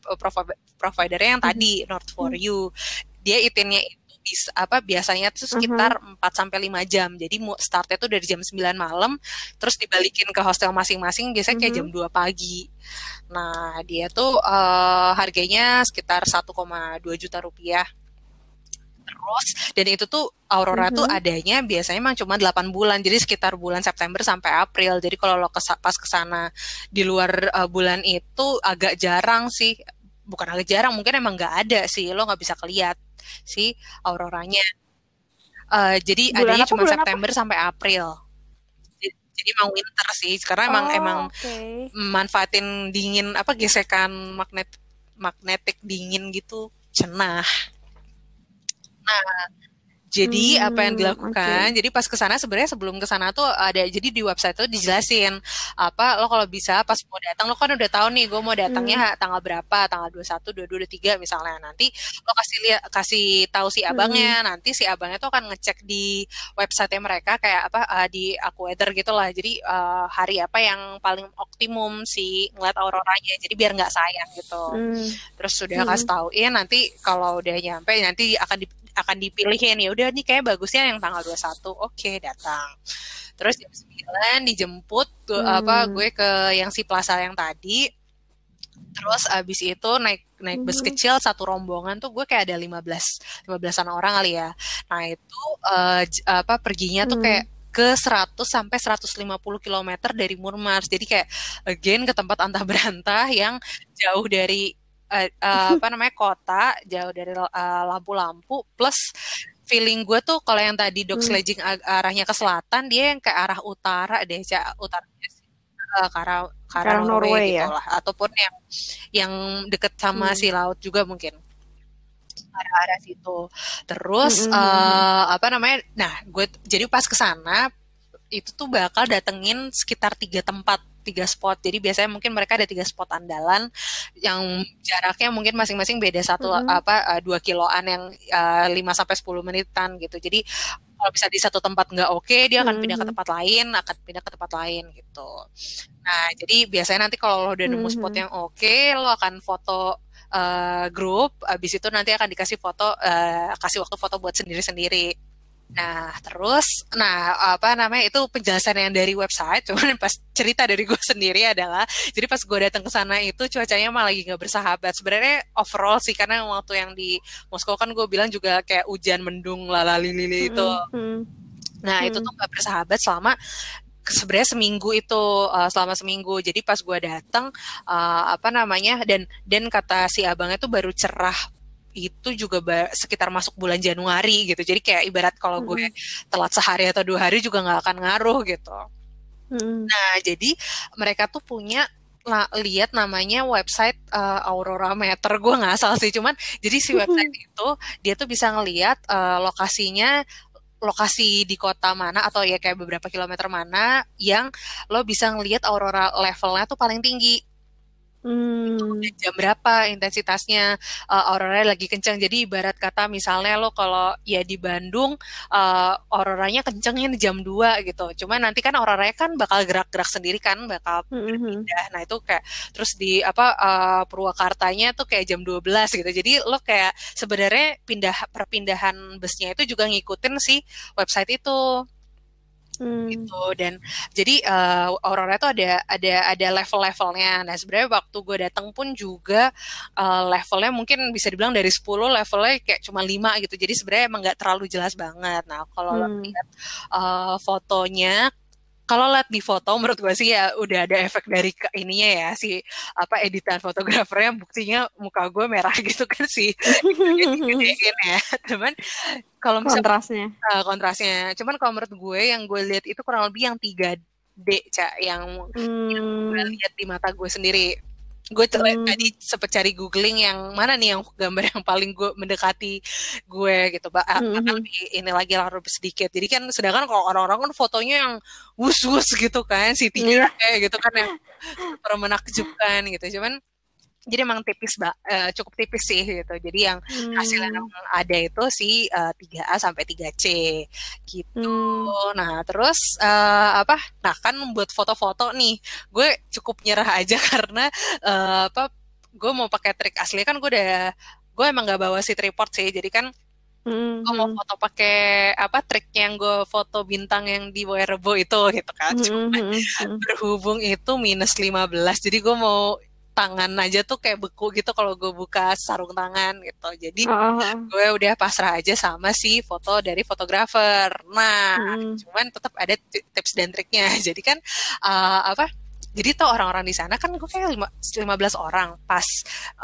provider yang tadi hmm. North for You dia itinnya bis, apa biasanya tuh sekitar uh -huh. 4 sampai 5 jam. Jadi startnya tuh dari jam 9 malam terus dibalikin ke hostel masing-masing biasanya uh -huh. kayak jam 2 pagi. Nah, dia tuh uh, harganya sekitar 1,2 juta rupiah terus dan itu tuh aurora mm -hmm. tuh adanya biasanya emang cuma 8 bulan jadi sekitar bulan September sampai April jadi kalau lo kes pas ke sana di luar uh, bulan itu agak jarang sih bukan agak jarang mungkin emang nggak ada sih lo nggak bisa keliat si auroranya. Uh, jadi bulan adanya cuma September apa? sampai April. Jadi emang winter sih, karena emang oh, emang okay. manfaatin dingin apa gesekan magnet magnetik dingin gitu cenah. Nah, jadi hmm, apa yang dilakukan? Okay. Jadi pas ke sana sebenarnya sebelum ke sana tuh ada jadi di website tuh dijelasin apa lo kalau bisa pas mau datang lo kan udah tahu nih gue mau datangnya hmm. tanggal berapa, tanggal 21, 22, 23 misalnya. Nanti lo kasih lihat kasih tahu si abangnya, hmm. nanti si abangnya tuh akan ngecek di website mereka kayak apa uh, di weather gitu lah. Jadi uh, hari apa yang paling optimum si ngeliat auroranya. Jadi biar nggak sayang gitu. Hmm. Terus sudah hmm. kasih tauin nanti kalau udah nyampe nanti akan di, akan dipilihin ya udah nih kayak bagusnya yang tanggal 21 oke okay, datang terus jam 9 dijemput hmm. apa gue ke yang si plaza yang tadi terus abis itu naik naik bus hmm. kecil satu rombongan tuh gue kayak ada 15 15-an orang kali ya nah itu uh, apa perginya tuh kayak hmm. ke 100 sampai 150 km dari Murmansk. Jadi kayak again ke tempat antah berantah yang jauh dari uh, uh, apa namanya kota jauh dari uh, lampu-lampu plus feeling gue tuh kalau yang tadi dog hmm. sledging arahnya ke selatan dia yang ke arah utara deh cak utara uh, ke arah, ke arah Norway, Norway gitu ya? lah ataupun yang yang deket sama hmm. si laut juga mungkin arah-arah situ terus hmm. uh, apa namanya nah gue jadi pas ke sana itu tuh bakal datengin sekitar tiga tempat tiga spot. Jadi biasanya mungkin mereka ada tiga spot andalan yang jaraknya mungkin masing-masing beda satu mm -hmm. apa uh, dua kiloan yang uh, lima sampai sepuluh menitan gitu. Jadi kalau bisa di satu tempat nggak oke, okay, dia akan pindah ke tempat lain, akan pindah ke tempat lain gitu. Nah, jadi biasanya nanti kalau lo udah nemu spot yang oke, okay, lo akan foto uh, grup, habis itu nanti akan dikasih foto, uh, kasih waktu foto buat sendiri-sendiri Nah, terus, nah apa namanya itu penjelasan yang dari website, cuman pas cerita dari gue sendiri adalah, jadi pas gue datang ke sana itu cuacanya malah lagi nggak bersahabat. Sebenarnya overall sih, karena waktu yang di Moskow kan gue bilang juga kayak hujan mendung lala lili itu. Mm -hmm. Nah, mm -hmm. itu tuh nggak bersahabat selama sebenarnya seminggu itu uh, selama seminggu jadi pas gue datang uh, apa namanya dan dan kata si abangnya tuh baru cerah itu juga sekitar masuk bulan Januari gitu. Jadi kayak ibarat kalau gue telat sehari atau dua hari juga nggak akan ngaruh gitu. Hmm. Nah, jadi mereka tuh punya lah, lihat namanya website uh, Aurora Meter gue nggak asal sih cuman jadi si website itu dia tuh bisa ngelihat uh, lokasinya lokasi di kota mana atau ya kayak beberapa kilometer mana yang lo bisa ngelihat aurora levelnya tuh paling tinggi Hmm. Jam berapa intensitasnya uh, aurora lagi kencang. Jadi ibarat kata misalnya lo kalau ya di Bandung uh, auroranya kencengnya di jam 2 gitu. Cuma nanti kan auroranya kan bakal gerak-gerak sendiri kan, bakal hmm. pindah. Nah, itu kayak terus di apa uh, Purwakartanya tuh kayak jam 12 gitu. Jadi lo kayak sebenarnya pindah perpindahan busnya itu juga ngikutin si website itu hmm. gitu dan jadi uh, aurora itu ada ada ada level-levelnya nah sebenarnya waktu gue datang pun juga uh, levelnya mungkin bisa dibilang dari 10 levelnya kayak cuma 5 gitu jadi sebenarnya emang nggak terlalu jelas banget nah kalau hmm. lihat uh, fotonya kalau lihat di foto menurut gue sih ya udah ada efek dari ke ininya ya si apa editan fotografernya buktinya muka gue merah gitu kan sih. Ya. Cuman kalau kontrasnya. Uh, kontrasnya. Cuman kalau menurut gue yang gue lihat itu kurang lebih yang 3D cak yang, hmm. yang gue lihat di mata gue sendiri gue hmm. tadi sempet cari googling yang mana nih yang gambar yang paling gue mendekati gue gitu mbak hmm. hmm. ini lagi larut sedikit jadi kan sedangkan kalau orang-orang kan fotonya yang wus wus gitu kan si tiga yeah. kayak gitu kan yang super menakjubkan gitu cuman jadi emang tipis mbak uh, cukup tipis sih gitu jadi yang hmm. hasil yang ada itu si uh, eh, 3A sampai 3C gitu hmm. nah terus uh, apa nah kan membuat foto-foto nih gue cukup nyerah aja karena uh, apa gue mau pakai trik asli kan gue udah gue emang gak bawa si tripod sih jadi kan Mm-hmm. Gue mau foto pakai apa trik yang gue foto bintang yang di wearable itu gitu kan. Cuma mm-hmm. berhubung itu minus 15 jadi gue mau tangan aja tuh kayak beku gitu kalau gue buka sarung tangan gitu. Jadi uh-huh. gue udah pasrah aja sama si foto dari fotografer. Nah, hmm. cuman tetap ada tips dan triknya. Jadi kan uh, apa? Jadi tuh orang-orang di sana kan gue kayak lima, 15 orang pas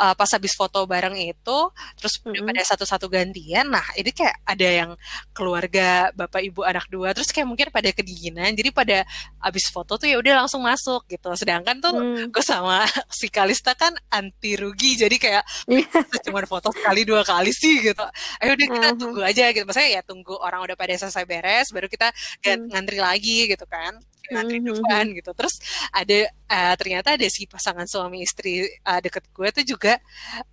uh, pas habis foto bareng itu terus mm -hmm. pada satu-satu gantian nah ini kayak ada yang keluarga bapak ibu anak dua terus kayak mungkin pada kedinginan jadi pada habis foto tuh ya udah langsung masuk gitu sedangkan tuh mm. gue sama si Kalista kan anti rugi jadi kayak yeah. cuma foto sekali dua kali sih gitu ayo udah kita uh -huh. tunggu aja gitu maksudnya ya tunggu orang udah pada selesai beres baru kita mm. ngantri lagi gitu kan kehidupan mm-hmm. gitu. Terus ada uh, ternyata ada si pasangan suami istri uh, deket gue tuh juga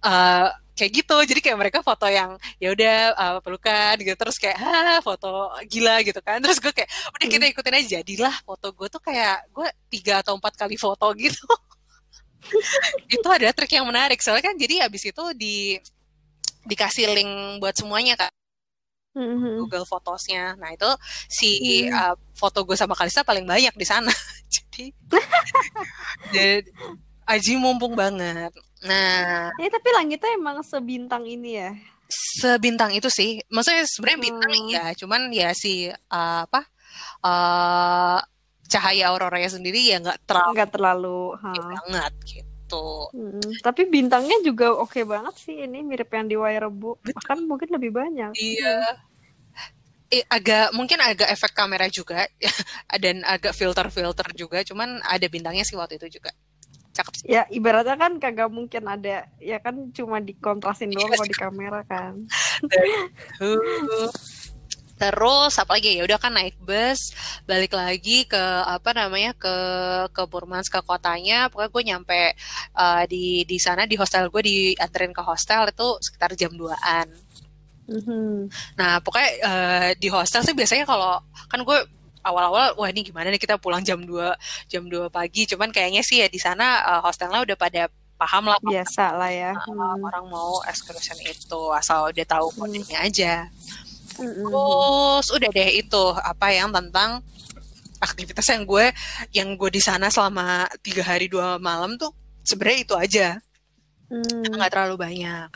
uh, kayak gitu. Jadi kayak mereka foto yang ya udah uh, pelukan gitu. Terus kayak ha foto gila gitu kan. Terus gue kayak udah kita mm. ikutin aja jadilah foto gue tuh kayak gue tiga atau empat kali foto gitu. itu ada trik yang menarik soalnya kan jadi abis itu di dikasih link buat semuanya kak mm-hmm. Google Photosnya. Nah itu si mm. uh, foto gue sama Kalista paling banyak di sana. jadi, jadi Aji mumpung banget. Nah, ya tapi langitnya emang sebintang ini ya. Sebintang itu sih. Maksudnya sebenarnya bintang hmm. ya, cuman ya si uh, apa? Uh, cahaya auroranya sendiri ya nggak terlalu nggak terlalu banget gitu gitu. Hmm, tapi bintangnya juga oke okay banget sih ini mirip yang di Wairebu. Bahkan mungkin lebih banyak. Iya. Eh, agak mungkin agak efek kamera juga dan agak filter-filter juga, cuman ada bintangnya sih waktu itu juga. Cakep sih. Ya, ibaratnya kan kagak mungkin ada ya kan cuma dikontrasin doang kalau di kamera kan. terus apalagi ya udah kan naik bus balik lagi ke apa namanya ke ke Burmans ke kotanya pokoknya gue nyampe uh, di di sana di hostel gue dianterin ke hostel itu sekitar jam 2an mm-hmm. nah pokoknya uh, di hostel sih biasanya kalau kan gue awal-awal wah ini gimana nih kita pulang jam 2 jam 2 pagi cuman kayaknya sih ya di sana uh, hostelnya udah pada paham lah biasa lah ya uh, hmm. orang mau excursion itu asal udah tahu kodenya hmm. aja Terus udah deh itu apa yang tentang aktivitas yang gue yang gue di sana selama tiga hari dua malam tuh sebenarnya itu aja hmm. nggak terlalu banyak.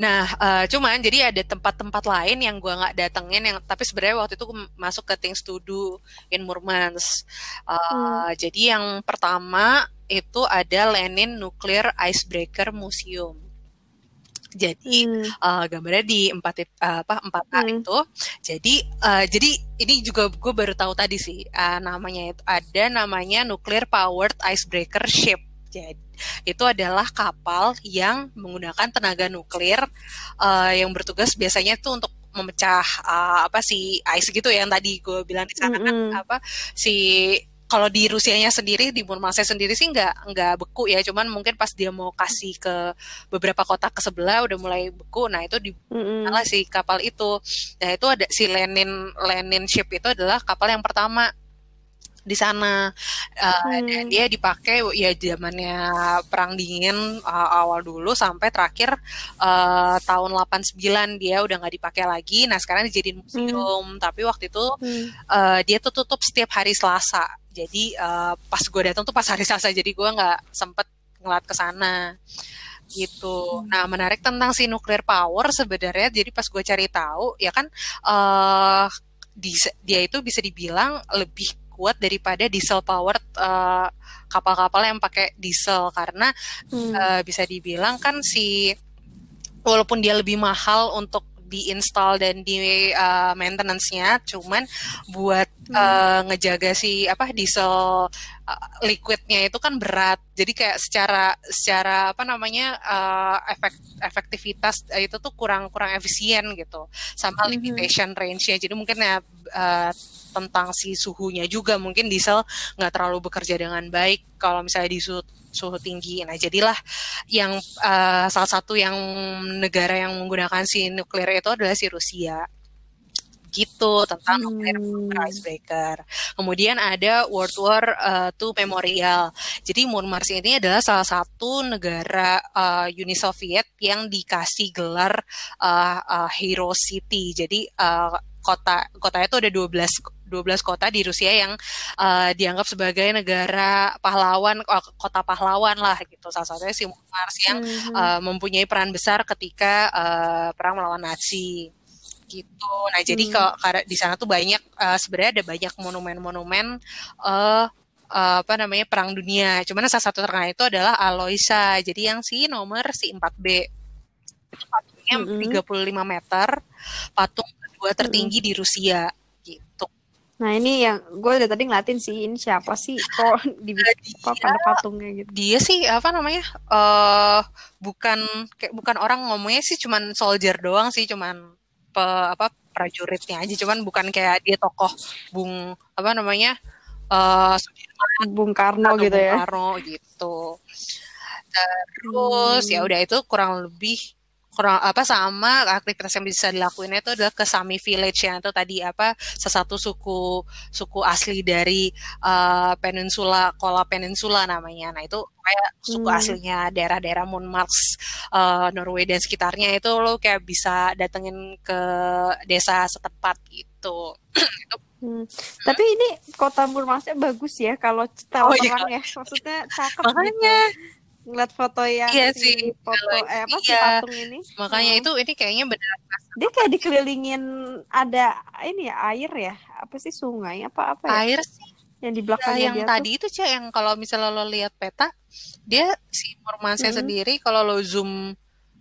Nah, uh, cuman jadi ada tempat-tempat lain yang gue nggak datengin yang tapi sebenarnya waktu itu masuk ke Things to Do in Murmansk. Uh, hmm. Jadi yang pertama itu ada Lenin Nuclear Icebreaker Museum. Jadi hmm. uh, gambarnya di empat uh, apa empat A hmm. itu. Jadi uh, jadi ini juga gue baru tahu tadi sih uh, namanya itu ada namanya Nuclear Powered Icebreaker Ship. Jadi itu adalah kapal yang menggunakan tenaga nuklir uh, yang bertugas biasanya itu untuk memecah uh, apa sih ice gitu ya yang tadi gue bilang di sana mm -hmm. kan apa si kalau di Rusianya sendiri di Murmansk sendiri sih nggak nggak beku ya. Cuman mungkin pas dia mau kasih ke beberapa kota ke sebelah udah mulai beku. Nah itu di mm -hmm. si kapal itu. Nah itu ada si Lenin Lenin ship itu adalah kapal yang pertama di sana uh, hmm. dan dia dipakai ya zamannya perang dingin uh, awal dulu sampai terakhir uh, tahun 89 dia udah nggak dipakai lagi nah sekarang dijadiin museum hmm. tapi waktu itu hmm. uh, dia tuh tutup setiap hari Selasa jadi uh, pas gue datang tuh pas hari Selasa jadi gue nggak sempet ngeliat ke sana gitu. Hmm. Nah, menarik tentang si nuclear power sebenarnya jadi pas gue cari tahu ya kan uh, di, dia itu bisa dibilang lebih kuat daripada diesel powered uh, kapal-kapal yang pakai diesel karena hmm. uh, bisa dibilang kan si walaupun dia lebih mahal untuk diinstal dan di uh, maintenance-nya cuman buat hmm. uh, ngejaga si apa diesel uh, liquidnya itu kan berat jadi kayak secara secara apa namanya uh, efek efektivitas itu tuh kurang kurang efisien gitu sama hmm. limitation range-nya jadi mungkin ya uh, tentang si suhunya juga mungkin diesel nggak terlalu bekerja dengan baik kalau misalnya di suhu, suhu tinggi. Nah jadilah yang uh, salah satu yang negara yang menggunakan si nuklir itu adalah si Rusia gitu tentang hmm. nuklir icebreaker. Kemudian ada World War uh, II Memorial. Jadi Murmansk ini adalah salah satu negara uh, Uni Soviet yang dikasih gelar uh, uh, Hero City. Jadi uh, kota kotanya itu ada 12 12 kota di Rusia yang uh, dianggap sebagai negara pahlawan kota pahlawan lah gitu salah satunya si Mars yang mm-hmm. uh, mempunyai peran besar ketika uh, perang melawan Nazi gitu nah jadi mm. kalau di sana tuh banyak uh, sebenarnya ada banyak monumen-monumen uh, uh, apa namanya perang dunia cuman salah satu terkenal itu adalah Aloisa jadi yang si nomor si 4B itu patungnya mm-hmm. 35 meter patung kedua tertinggi mm-hmm. di Rusia gitu Nah ini yang gue udah tadi ngeliatin sih ini siapa sih kok di apa pada patungnya gitu. Dia sih apa namanya uh, bukan kayak bukan orang ngomongnya sih cuman soldier doang sih cuman pe, apa prajuritnya aja cuman bukan kayak dia tokoh Bung apa namanya uh, Bung Karno gitu Bung ya. Bung Karno gitu. Terus hmm. ya udah itu kurang lebih kurang apa sama aktivitas yang bisa dilakuin itu adalah ke Sami Village yang itu tadi apa sesatu suku suku asli dari uh, peninsula Kola Peninsula namanya. Nah itu kayak suku hmm. aslinya daerah-daerah Mars uh, Norway dan sekitarnya itu lo kayak bisa datengin ke desa setempat gitu. Hmm. Tapi ini kota Murmansnya bagus ya kalau setelah oh, iya. ya. Maksudnya cakep Makanya gitu ngeliat foto yang iya si sih, foto eh, apa iya. sih patung ini makanya hmm. itu ini kayaknya benar dia kayak dikelilingin ada ini ya air ya apa sih sungai apa apa ya? air sih yang di belakang ya, yang tadi tuh. itu cek yang kalau misalnya lo lihat peta dia si informasinya hmm. sendiri kalau lo zoom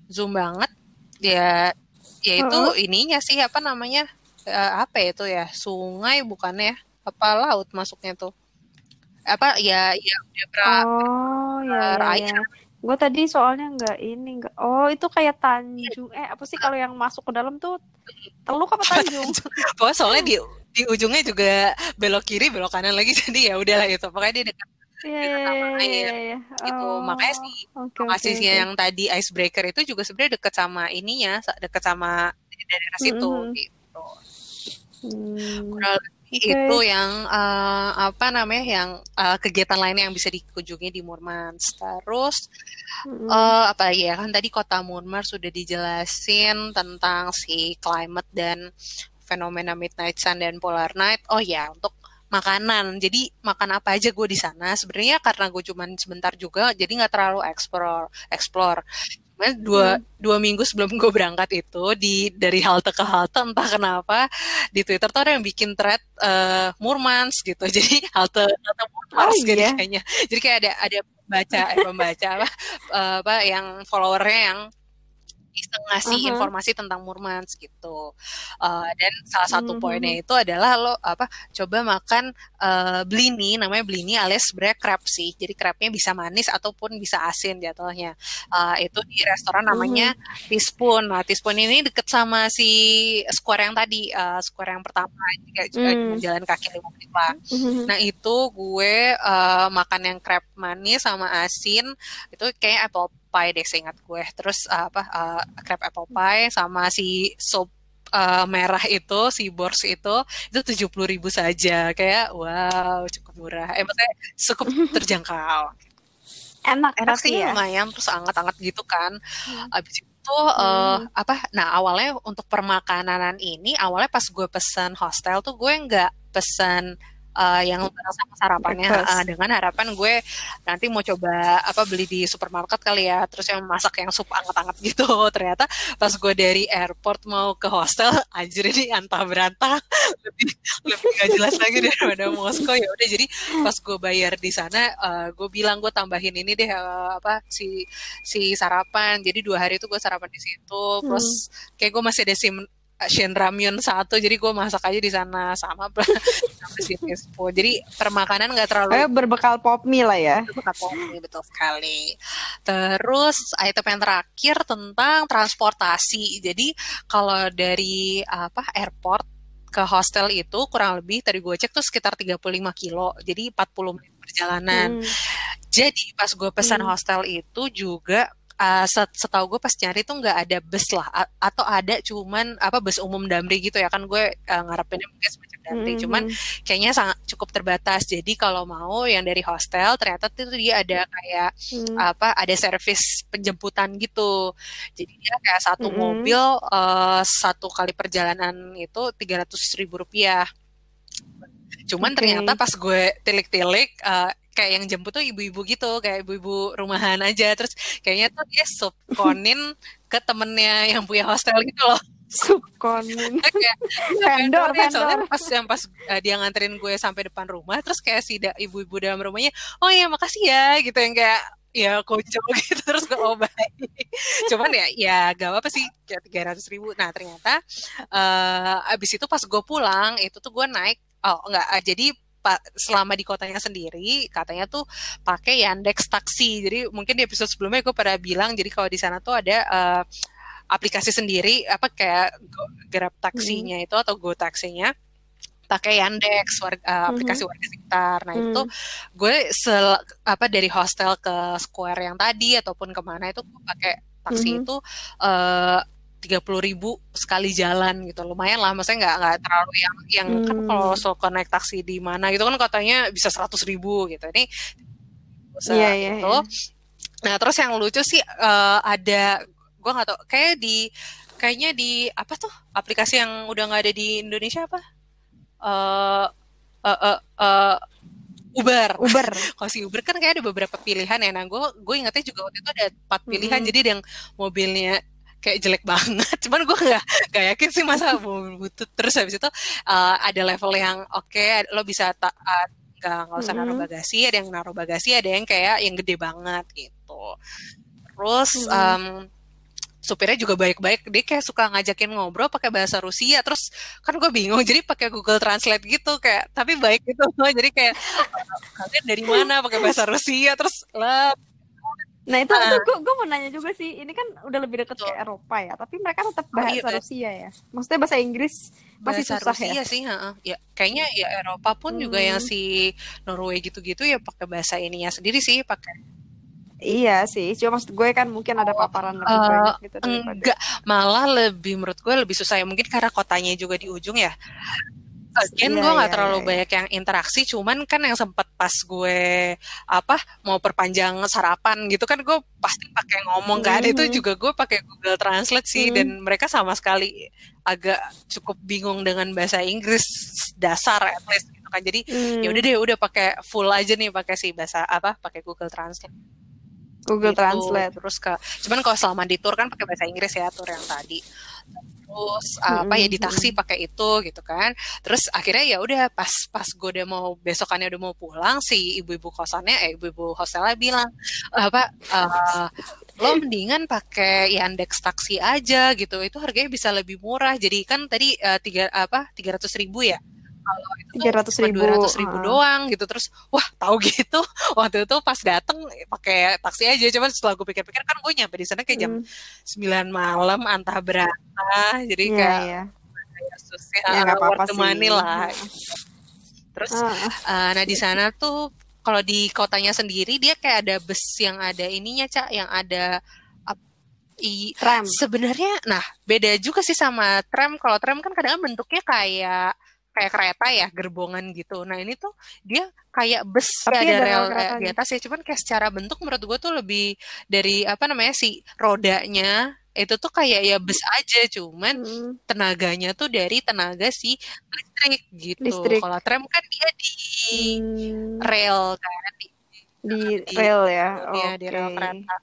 zoom banget dia ya itu uh -huh. ininya sih apa namanya uh, apa ya itu ya sungai bukannya apa laut masuknya tuh apa ya ya udah pra, oh ya, ya, ya. gue tadi soalnya nggak ini nggak oh itu kayak Tanjung eh apa sih kalau yang masuk ke dalam tuh Teluk apa Tanjung pokoknya soalnya di di ujungnya juga belok kiri belok kanan lagi jadi ya udahlah itu pokoknya dia dekat Iya, iya, iya, iya, iya. Gitu. Oh, Makanya sih okay, lokasinya okay, yang tadi icebreaker itu juga sebenarnya deket sama ininya, deket sama daerah situ mm -hmm. gitu. Hmm. Kurang okay. itu yang uh, apa namanya yang uh, kegiatan lainnya yang bisa dikunjungi di Murmansk. Terus uh, apa ya kan tadi kota Murmansk sudah dijelasin tentang si climate dan fenomena midnight sun dan polar night. Oh ya untuk makanan. Jadi makan apa aja gue di sana? Sebenarnya karena gue cuman sebentar juga jadi nggak terlalu explore explore dua hmm. dua minggu sebelum gue berangkat itu di dari halte ke halte entah kenapa di Twitter tuh ada yang bikin thread uh, Murmans gitu jadi halte halte Murmans oh, gitu iya? kayaknya jadi kayak ada ada baca eh, pembaca apa uh, apa yang followernya yang iseng ngasih uh -huh. informasi tentang Murmansk gitu. Uh, dan salah satu uh -huh. poinnya itu adalah lo apa coba makan uh, blini namanya blini alias sebenarnya crab sih. Jadi crabnya bisa manis ataupun bisa asin jatuhnya. Uh, itu di restoran namanya uh -huh. Teaspoon. Nah, Teaspoon ini deket sama si square yang tadi, uh, square yang pertama juga juga uh -huh. jalan kaki lima menit lah. Uh -huh. Nah, itu gue uh, makan yang crab manis sama asin itu kayak apple pie deh seingat gue terus uh, apa uh, crab apple pie sama si soup uh, merah itu si bors itu itu tujuh puluh ribu saja kayak wow cukup murah eh maksudnya cukup terjangkau enak enak sih ya? lumayan terus anget-anget gitu kan hmm. abis itu uh, hmm. apa nah awalnya untuk permakanan ini awalnya pas gue pesan hostel tuh gue nggak pesan uh, yang sama sarapannya uh, dengan harapan gue nanti mau coba apa beli di supermarket kali ya terus yang masak yang sup anget-anget gitu. Ternyata pas gue dari airport mau ke hostel anjir ini antah berantah. Lebih lebih gak jelas lagi daripada Moskow. Ya udah jadi pas gue bayar di sana uh, gue bilang gue tambahin ini deh uh, apa si si sarapan. Jadi dua hari itu gue sarapan di situ. Terus hmm. kayak gue masih ada sim Shin Ramyun satu jadi gue masak aja di sana. Sama sama si jadi permakanan nggak terlalu eh, berbekal pop mie lah ya. Berbekal pop mie betul sekali. Terus item yang terakhir tentang transportasi. Jadi kalau dari apa airport ke hostel itu kurang lebih tadi gue cek tuh sekitar 35 kilo. Jadi 40 menit perjalanan. Hmm. jadi pas gue pesan hmm. hostel itu juga uh, setahu gue pas nyari tuh nggak ada bus lah atau ada cuman apa bus umum Damri gitu ya kan gue uh, ngarepinnya mungkin semacam Damri mm-hmm. cuman kayaknya sangat cukup terbatas jadi kalau mau yang dari hostel ternyata itu dia ada kayak mm. apa ada servis penjemputan gitu jadi dia kayak satu mm-hmm. mobil uh, satu kali perjalanan itu tiga ratus ribu rupiah cuman okay. ternyata pas gue tilik-tilik uh, kayak yang jemput tuh ibu-ibu gitu kayak ibu-ibu rumahan aja. Terus kayaknya tuh dia subkonin ke temennya yang punya hostel gitu loh. Subkonin. Kayak vendor, vendor. soalnya pas yang pas uh, dia nganterin gue sampai depan rumah terus kayak si ibu-ibu dalam rumahnya oh ya makasih ya gitu yang kayak ya kocok gitu terus gue oh baik cuman ya ya gak apa sih kayak tiga ratus ribu. Nah ternyata uh, abis itu pas gue pulang itu tuh gue naik oh enggak jadi selama di kotanya sendiri katanya tuh pakai Yandex taksi. Jadi mungkin di episode sebelumnya gue pada bilang jadi kalau di sana tuh ada uh, aplikasi sendiri apa kayak Grab taksinya hmm. itu atau Go taksinya pakai Yandex warga, uh, aplikasi warga sekitar. Nah, hmm. itu gue sel, apa dari hostel ke Square yang tadi ataupun ke mana itu gue pakai taksi hmm. itu uh, tiga puluh ribu sekali jalan gitu lumayan lah maksudnya nggak nggak terlalu yang yang kan hmm. kan kalau so naik taksi di mana gitu kan katanya bisa seratus ribu gitu ini yeah, yeah, gitu yeah. nah terus yang lucu sih uh, ada gue nggak tau kayak di kayaknya di apa tuh aplikasi yang udah nggak ada di Indonesia apa uh, uh, uh, uh, Uber. Uber. Kalau si Uber kan kayak ada beberapa pilihan ya. Nah, gue gue ingatnya juga waktu itu ada empat pilihan. Mm -hmm. Jadi yang mobilnya kayak jelek banget. Cuman gue nggak gak yakin sih masa butut. Terus habis itu uh, ada level yang oke okay, lo bisa tak uh, nggak nggak usah naruh bagasi ada yang naruh bagasi ada yang kayak yang gede banget gitu. Terus mm -hmm. um, supirnya juga baik-baik. Dia kayak suka ngajakin ngobrol pakai bahasa Rusia. Terus kan gue bingung jadi pakai Google Translate gitu kayak tapi baik gitu. Jadi kayak kalian dari mana pakai bahasa Rusia? Terus lah Nah itu, uh, gue, gue mau nanya juga sih, ini kan udah lebih deket ke Eropa ya, tapi mereka tetap bahasa oh, iya, Rusia ya. Maksudnya bahasa Inggris masih bahasa susah Rusia ya? sih, uh, ya kayaknya ya Eropa pun hmm. juga yang hmm. si Norway gitu-gitu ya pakai bahasa ininya sendiri sih, pakai. Iya sih, cuma maksud gue kan mungkin ada oh, paparan lebih uh, banyak gitu daripada. Enggak, malah lebih menurut gue lebih susah ya, mungkin karena kotanya juga di ujung ya. Again yeah, gue nggak yeah, terlalu yeah, banyak yang interaksi cuman kan yang sempet pas gue apa mau perpanjang sarapan gitu kan gue pasti pakai ngomong kan mm -hmm. itu juga gue pakai Google Translate sih mm -hmm. dan mereka sama sekali agak cukup bingung dengan bahasa Inggris dasar at least gitu kan jadi mm. ya udah deh udah pakai full aja nih pakai si bahasa apa pakai Google Translate Google gitu. Translate terus ke cuman kalau selama di tour kan pakai bahasa Inggris ya tour yang tadi terus apa ya di taksi pakai itu gitu kan. Terus akhirnya ya udah pas pas gue udah mau besokannya udah mau pulang si ibu-ibu kosannya eh ibu-ibu hostelnya bilang apa uh, lo mendingan pakai Yandex taksi aja gitu. Itu harganya bisa lebih murah. Jadi kan tadi uh, tiga apa tiga ratus ribu ya kalau itu tiga ratus ribu, ratus ribu doang gitu. Terus wah tahu gitu. Waktu itu pas dateng pakai taksi aja. Cuman setelah gue pikir-pikir kan gue nyampe di sana kayak jam sembilan hmm. malam antah berapa jadi yeah, kayak yeah. ya, ya nggak apa-apa sih. lah terus uh. Uh, nah di sana tuh kalau di kotanya sendiri dia kayak ada bus yang ada ininya cak yang ada i tram. sebenarnya nah beda juga sih sama tram. Kalau tram kan kadang bentuknya kayak kayak kereta ya gerbongan gitu. Nah ini tuh dia kayak bus Tapi ada, ada rel di atas ya. Cuman kayak secara bentuk menurut gue tuh lebih dari apa namanya si rodanya itu tuh kayak ya bus aja. Cuman hmm. tenaganya tuh dari tenaga si listrik gitu. Kalau tram kan dia di hmm. rel kan di, di, rel ya? ya di rel kereta.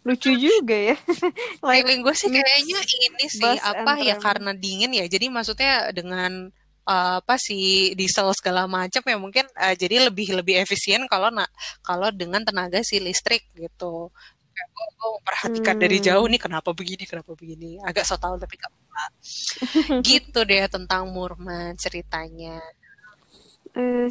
Lucu juga ya. Feeling gue sih kayaknya ini sih apa ya karena dingin ya. Jadi maksudnya dengan uh, apa sih diesel segala macam ya mungkin uh, jadi lebih lebih efisien kalau nak kalau dengan tenaga si listrik gitu. Gue, gue memperhatikan hmm. dari jauh nih kenapa begini kenapa begini. Agak so tau tapi gak apa gitu deh tentang Murman ceritanya. Uh,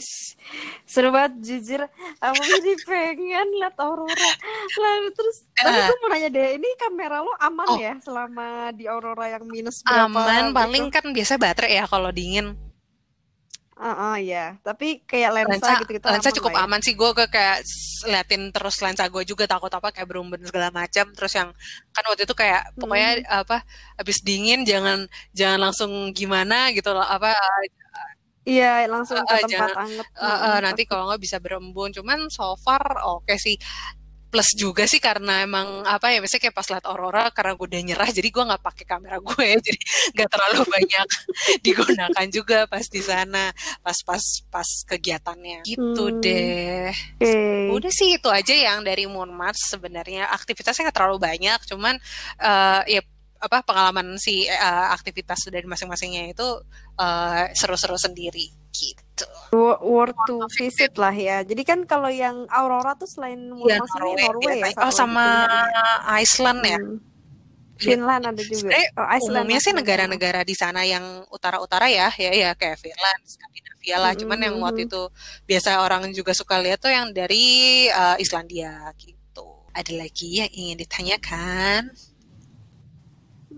seru banget jujur aku jadi pengen lihat aurora. Lalu terus uh, tapi gue mau nanya deh ini kamera lo aman oh, ya selama di aurora yang minus berapa aman gitu? paling kan biasa baterai ya kalau dingin Uh, uh, ya, tapi kayak lensa, lensa gitu gitu. Lensa cukup ya? aman sih. Gue ke kayak liatin terus lensa gue juga takut apa kayak berumber segala macam. Terus yang kan waktu itu kayak pokoknya hmm. apa habis dingin jangan jangan langsung gimana gitu loh apa Iya, langsung ke uh, tempat jangan, anget. Uh, uh, nanti kalau nggak bisa berembun. Cuman so far oke okay sih plus juga sih karena emang apa ya biasanya kayak pas liat aurora karena gue udah nyerah jadi gue nggak pakai kamera gue jadi nggak terlalu banyak digunakan juga pas di sana pas pas pas kegiatannya gitu hmm. deh okay. udah sih itu aja yang dari Moon Mars sebenarnya aktivitasnya nggak terlalu banyak cuman uh, ya apa pengalaman si uh, aktivitas dari masing-masingnya itu seru-seru uh, sendiri gitu. Worth to visit lah ya. Jadi kan kalau yang Aurora tuh selain ya, Norway, Norway ya. Oh sama Iceland ya. Hmm. Finland ada juga. oh, Iceland umumnya sih negara-negara di sana yang utara-utara ya, ya ya kayak Finland, Skandinavia lah. Hmm. Cuman yang waktu itu biasa orang juga suka lihat tuh yang dari uh, Islandia gitu. Ada lagi yang ingin ditanyakan?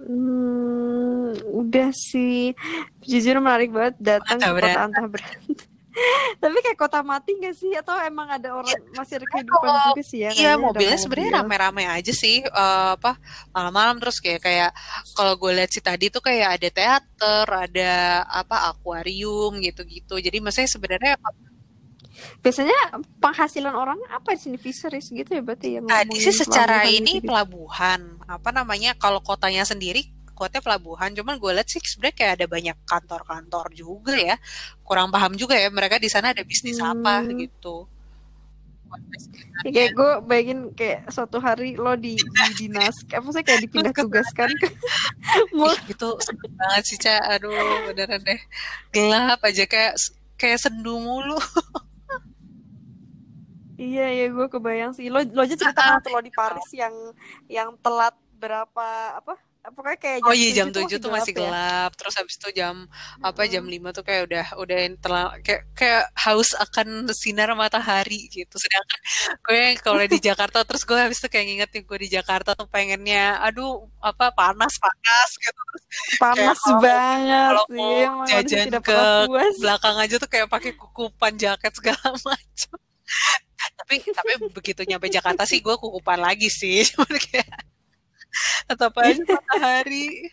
Hmm, udah sih. Jujur menarik banget datang ke kota antah berantah. Tapi kayak kota mati gak sih? Atau emang ada orang ya, masih ada kehidupan oh, juga sih ya? Iya mobilnya sebenarnya rame-rame aja sih. Uh, apa malam-malam terus kayak kayak kalau gue lihat sih tadi tuh kayak ada teater, ada apa akuarium gitu-gitu. Jadi maksudnya sebenarnya Biasanya penghasilan orang apa di sini? Fisheries gitu ya berarti yang Tadi sih secara ini gitu. pelabuhan. Apa namanya kalau kotanya sendiri kotanya pelabuhan. Cuman gue lihat sih sebenarnya kayak ada banyak kantor-kantor juga ya. Kurang paham juga ya mereka di sana ada bisnis hmm. apa gitu. Ya, kayak gue bayangin kayak suatu hari lo di, di dinas apa sih kayak dipindah tugaskan ke mall itu banget sih cak aduh beneran deh. Gelap aja kayak kayak sendu mulu Iya ya gue kebayang sih. Lo lo aja cerita waktu lo di Paris yang yang telat berapa apa? Pokoknya kayak jam Oh iya jam 7 tuh masih gelap, gelap. Ya? Terus habis itu jam hmm. apa jam 5 tuh kayak udah udah telah kayak kayak haus akan sinar matahari gitu. Sedangkan gue kalau di Jakarta terus gue habis itu kayak nginget nih gue di Jakarta tuh pengennya aduh apa panas panas gitu. panas kayak, banget kalau mau jajan ke belakang aja tuh kayak pakai kukupan jaket segala macam tapi tapi begitu nyampe Jakarta sih gue kukupan lagi sih cuman kayak Tetap aja matahari.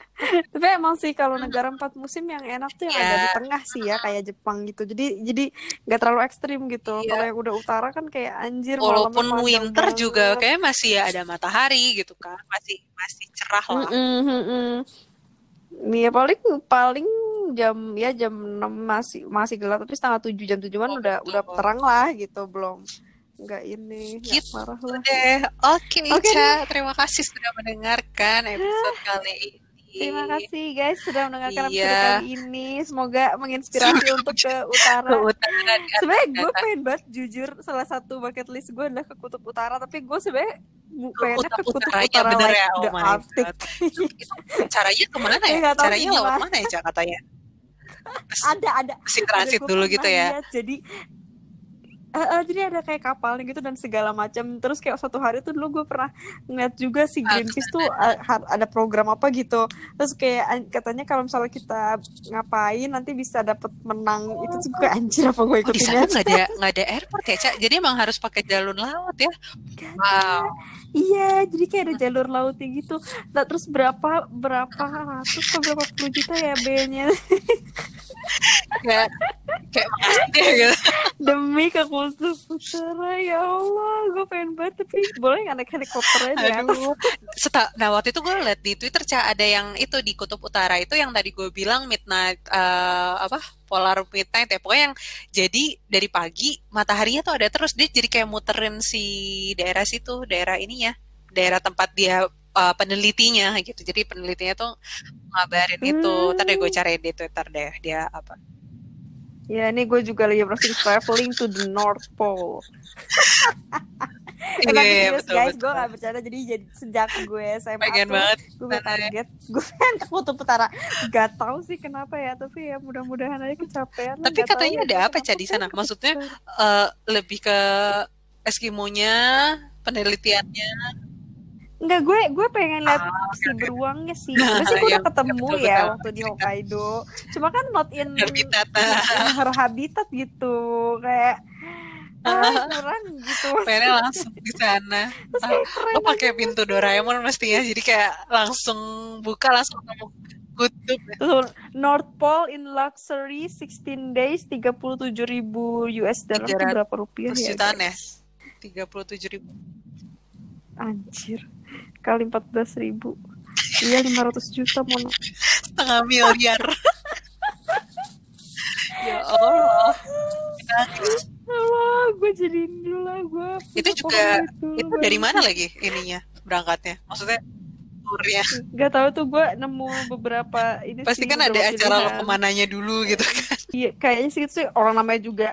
Tapi emang sih kalau negara empat musim yang enak tuh yang yeah. ada di tengah sih ya kayak Jepang gitu. Jadi jadi nggak terlalu ekstrim gitu. Yeah. Kalau yang udah utara kan kayak anjir. Walaupun winter banget. juga kayak masih ya ada matahari gitu kan, masih masih cerah lah. Mm -mm, Iya paling paling jam ya jam 6 masih masih gelap tapi setengah tujuh jam tujuan oh, udah betul. udah terang lah gitu belum nggak ini gitu marah lah deh oke okay, okay, Ica terima kasih sudah mendengarkan episode kali ini Terima kasih guys sudah mendengarkan iya. episode kali ini. Semoga menginspirasi untuk ke utara. utara sebenarnya gue pengen banget jujur salah satu bucket list gue adalah ke kutub utara, tapi gue sebenarnya pengen ke kutub utara, utara bener ya, oh my Arctic. Caranya ke mana ya? Caranya lewat mana ya katanya? ada ada. Masih transit dulu gitu ya. jadi uh, uh, jadi ada kayak kapalnya gitu dan segala macam. Terus kayak suatu hari tuh dulu gue pernah ngeliat juga si Greenpeace tuh uh, ada program apa gitu. Terus kayak katanya kalau misalnya kita ngapain nanti bisa dapat menang. Itu juga anjir apa gue ikutin oh, nggak ada nggak ada airport ya cak? Jadi emang harus pakai jalur laut ya? Wow iya jadi kayak ada jalur lautnya gitu. Nah, terus berapa berapa ratus atau berapa puluh juta ya B-nya? Kayak kayak makasih gitu. Demi kekhusus putera ya Allah gue pengen banget tapi boleh nggak naik helikopter aja. Seta, nah waktu itu gue liat di Twitter cah ada yang itu di kutub utara itu yang tadi gue bilang midnight uh, apa polar midnight ya pokoknya yang jadi dari pagi mataharinya tuh ada terus dia jadi kayak muterin si daerah situ daerah ininya daerah tempat dia uh, penelitinya gitu jadi penelitinya tuh ngabarin hmm. itu tadi gue cari di Twitter deh dia apa Ya, ini gue juga lagi browsing traveling to the North Pole. Emang yeah, serius betul, guys, gue gak bercanda. Jadi jadi sejak gue SMA Pengen tuh, banget gue target. Gue pengen ke Kutub Utara. Gak tau sih kenapa ya tapi ya mudah-mudahan aja kecapean tapi katanya ada apa cah di sana? maksudnya uh, lebih ke Eskimonya penelitiannya? Enggak, gue gue pengen lihat ah, si beruangnya sih. Sebenarnya sih gue udah ketemu ya, betul, ya betul. waktu di Hokkaido. Cuma kan not in habitat, in her habitat gitu. Kayak kurang gitu. Pengen langsung di sana. Ah, lo pakai pintu Doraemon mestinya, jadi kayak langsung buka langsung ketemu kutub. North Pole in luxury 16 days 37 ribu US dollar itu berapa rupiah ya? Jutaan ya? 37 ribu. Anjir kali empat belas ribu iya lima ratus juta mau setengah miliar ya Allah gue jadi dulu lah gue itu juga itu, itu dari mana lagi ininya berangkatnya? Maksudnya turnya? Gak tau tuh gue nemu beberapa ini pasti sih, kan ada acara lo ke mananya dulu gitu kan. Iya kayaknya sih itu sih orang namanya juga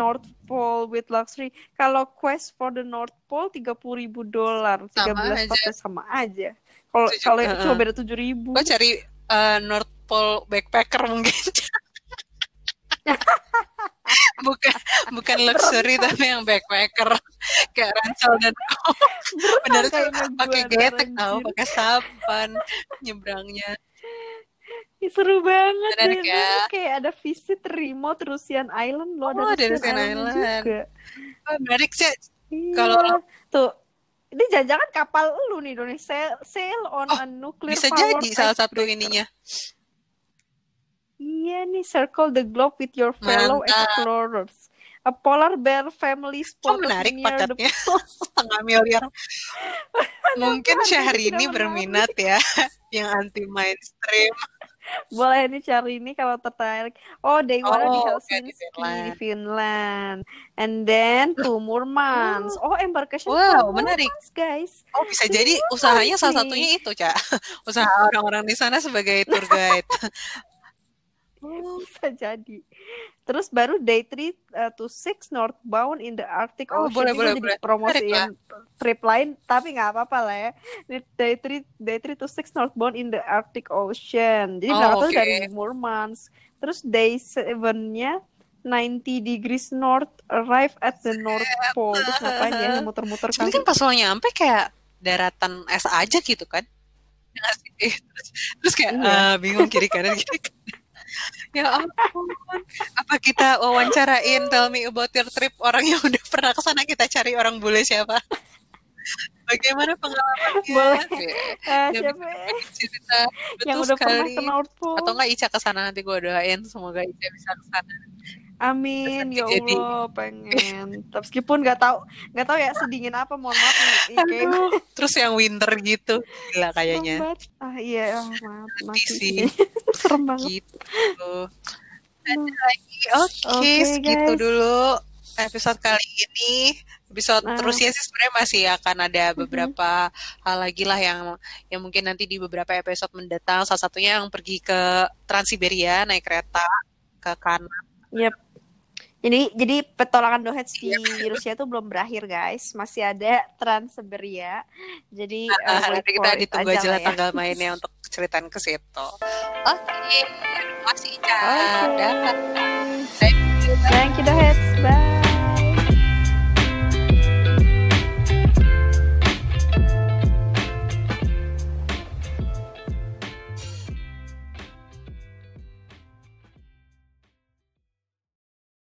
North Pole with luxury. Kalau quest for the North Pole tiga puluh ribu dolar tiga belas sama aja. Kalau kalau uh, cuma beda tujuh ribu. Gue cari uh, North Pole backpacker mungkin bukan bukan luxury tapi yang backpacker. Kayak ransel dan benar pakai getek tau pakai sapan nyebrangnya. Seru banget ya. kayak ada visit remote Russian Island loh oh, ada Russian, Island, Island. juga. Oh, menarik sih. Iya. kalau tuh ini jangan-jangan kapal lu nih Indonesia sail, sail on oh, a nuclear bisa jadi salah satu ininya Iya nih, circle the globe with your fellow Mantap. explorers. A polar bear family spot. Oh, menarik paketnya. Setengah miliar. Mungkin Syahrini berminat ya, yang anti mainstream. Boleh nih cari ini kalau tertarik. Oh, they oh, di Helsinki, di Finland. di Finland. And then to Murmansk. Oh, embarkation wow, menarik. guys. Oh, bisa jadi usahanya salah satunya itu, Cak. Usaha orang-orang di sana sebagai tour guide. bisa jadi. Terus baru day 3 uh, to 6 northbound in the Arctic oh, Ocean. Boleh, boleh, jadi boleh. promosiin trip lain, tapi nggak apa-apa lah ya. Day 3 day 3 to 6 northbound in the Arctic Ocean. Jadi oh, berangkat okay. dari Murmansk. Terus day 7-nya 90 degrees north arrive at the North Pole. Terus ngapain ya muter-muter kan? kan pas lo nyampe kayak daratan es aja gitu kan? terus, terus kayak iya. uh, bingung kiri kanan kiri kanan ya ampun. Apa kita wawancarain tell me about your trip orang yang udah pernah ke sana kita cari orang bule siapa? Bagaimana pengalamannya? Boleh. Uh, siapa? Cerita. Betul yang udah sekali. pernah ke North Pole. Atau enggak Ica ke sana nanti gue doain semoga Ica bisa ke sana. Amin ya Allah pengen. Meskipun nggak tahu nggak tahu ya sedingin apa mohon maaf nih. Aduh, terus yang winter gitu gila kayaknya. Ah iya oh, maaf mati sih. Serem banget. Gitu. Ada lagi. Oke, okay, okay, segitu guys. dulu episode kali ini episode nah. terusnya sih sebenarnya masih akan ada beberapa mm-hmm. hal lagi lah yang yang mungkin nanti di beberapa episode mendatang salah satunya yang pergi ke Transiberia naik kereta ke kanan. Yep. Jadi jadi petolakan Dohets di yep. Rusia itu belum berakhir guys, masih ada Transiberia. Jadi uh, uh, nanti kita ditunggu aja lah ya. tanggal mainnya untuk ceritaan ke situ. Oke, okay. kasih Ica. Okay. Thank you. Thank you Dohets. Bye.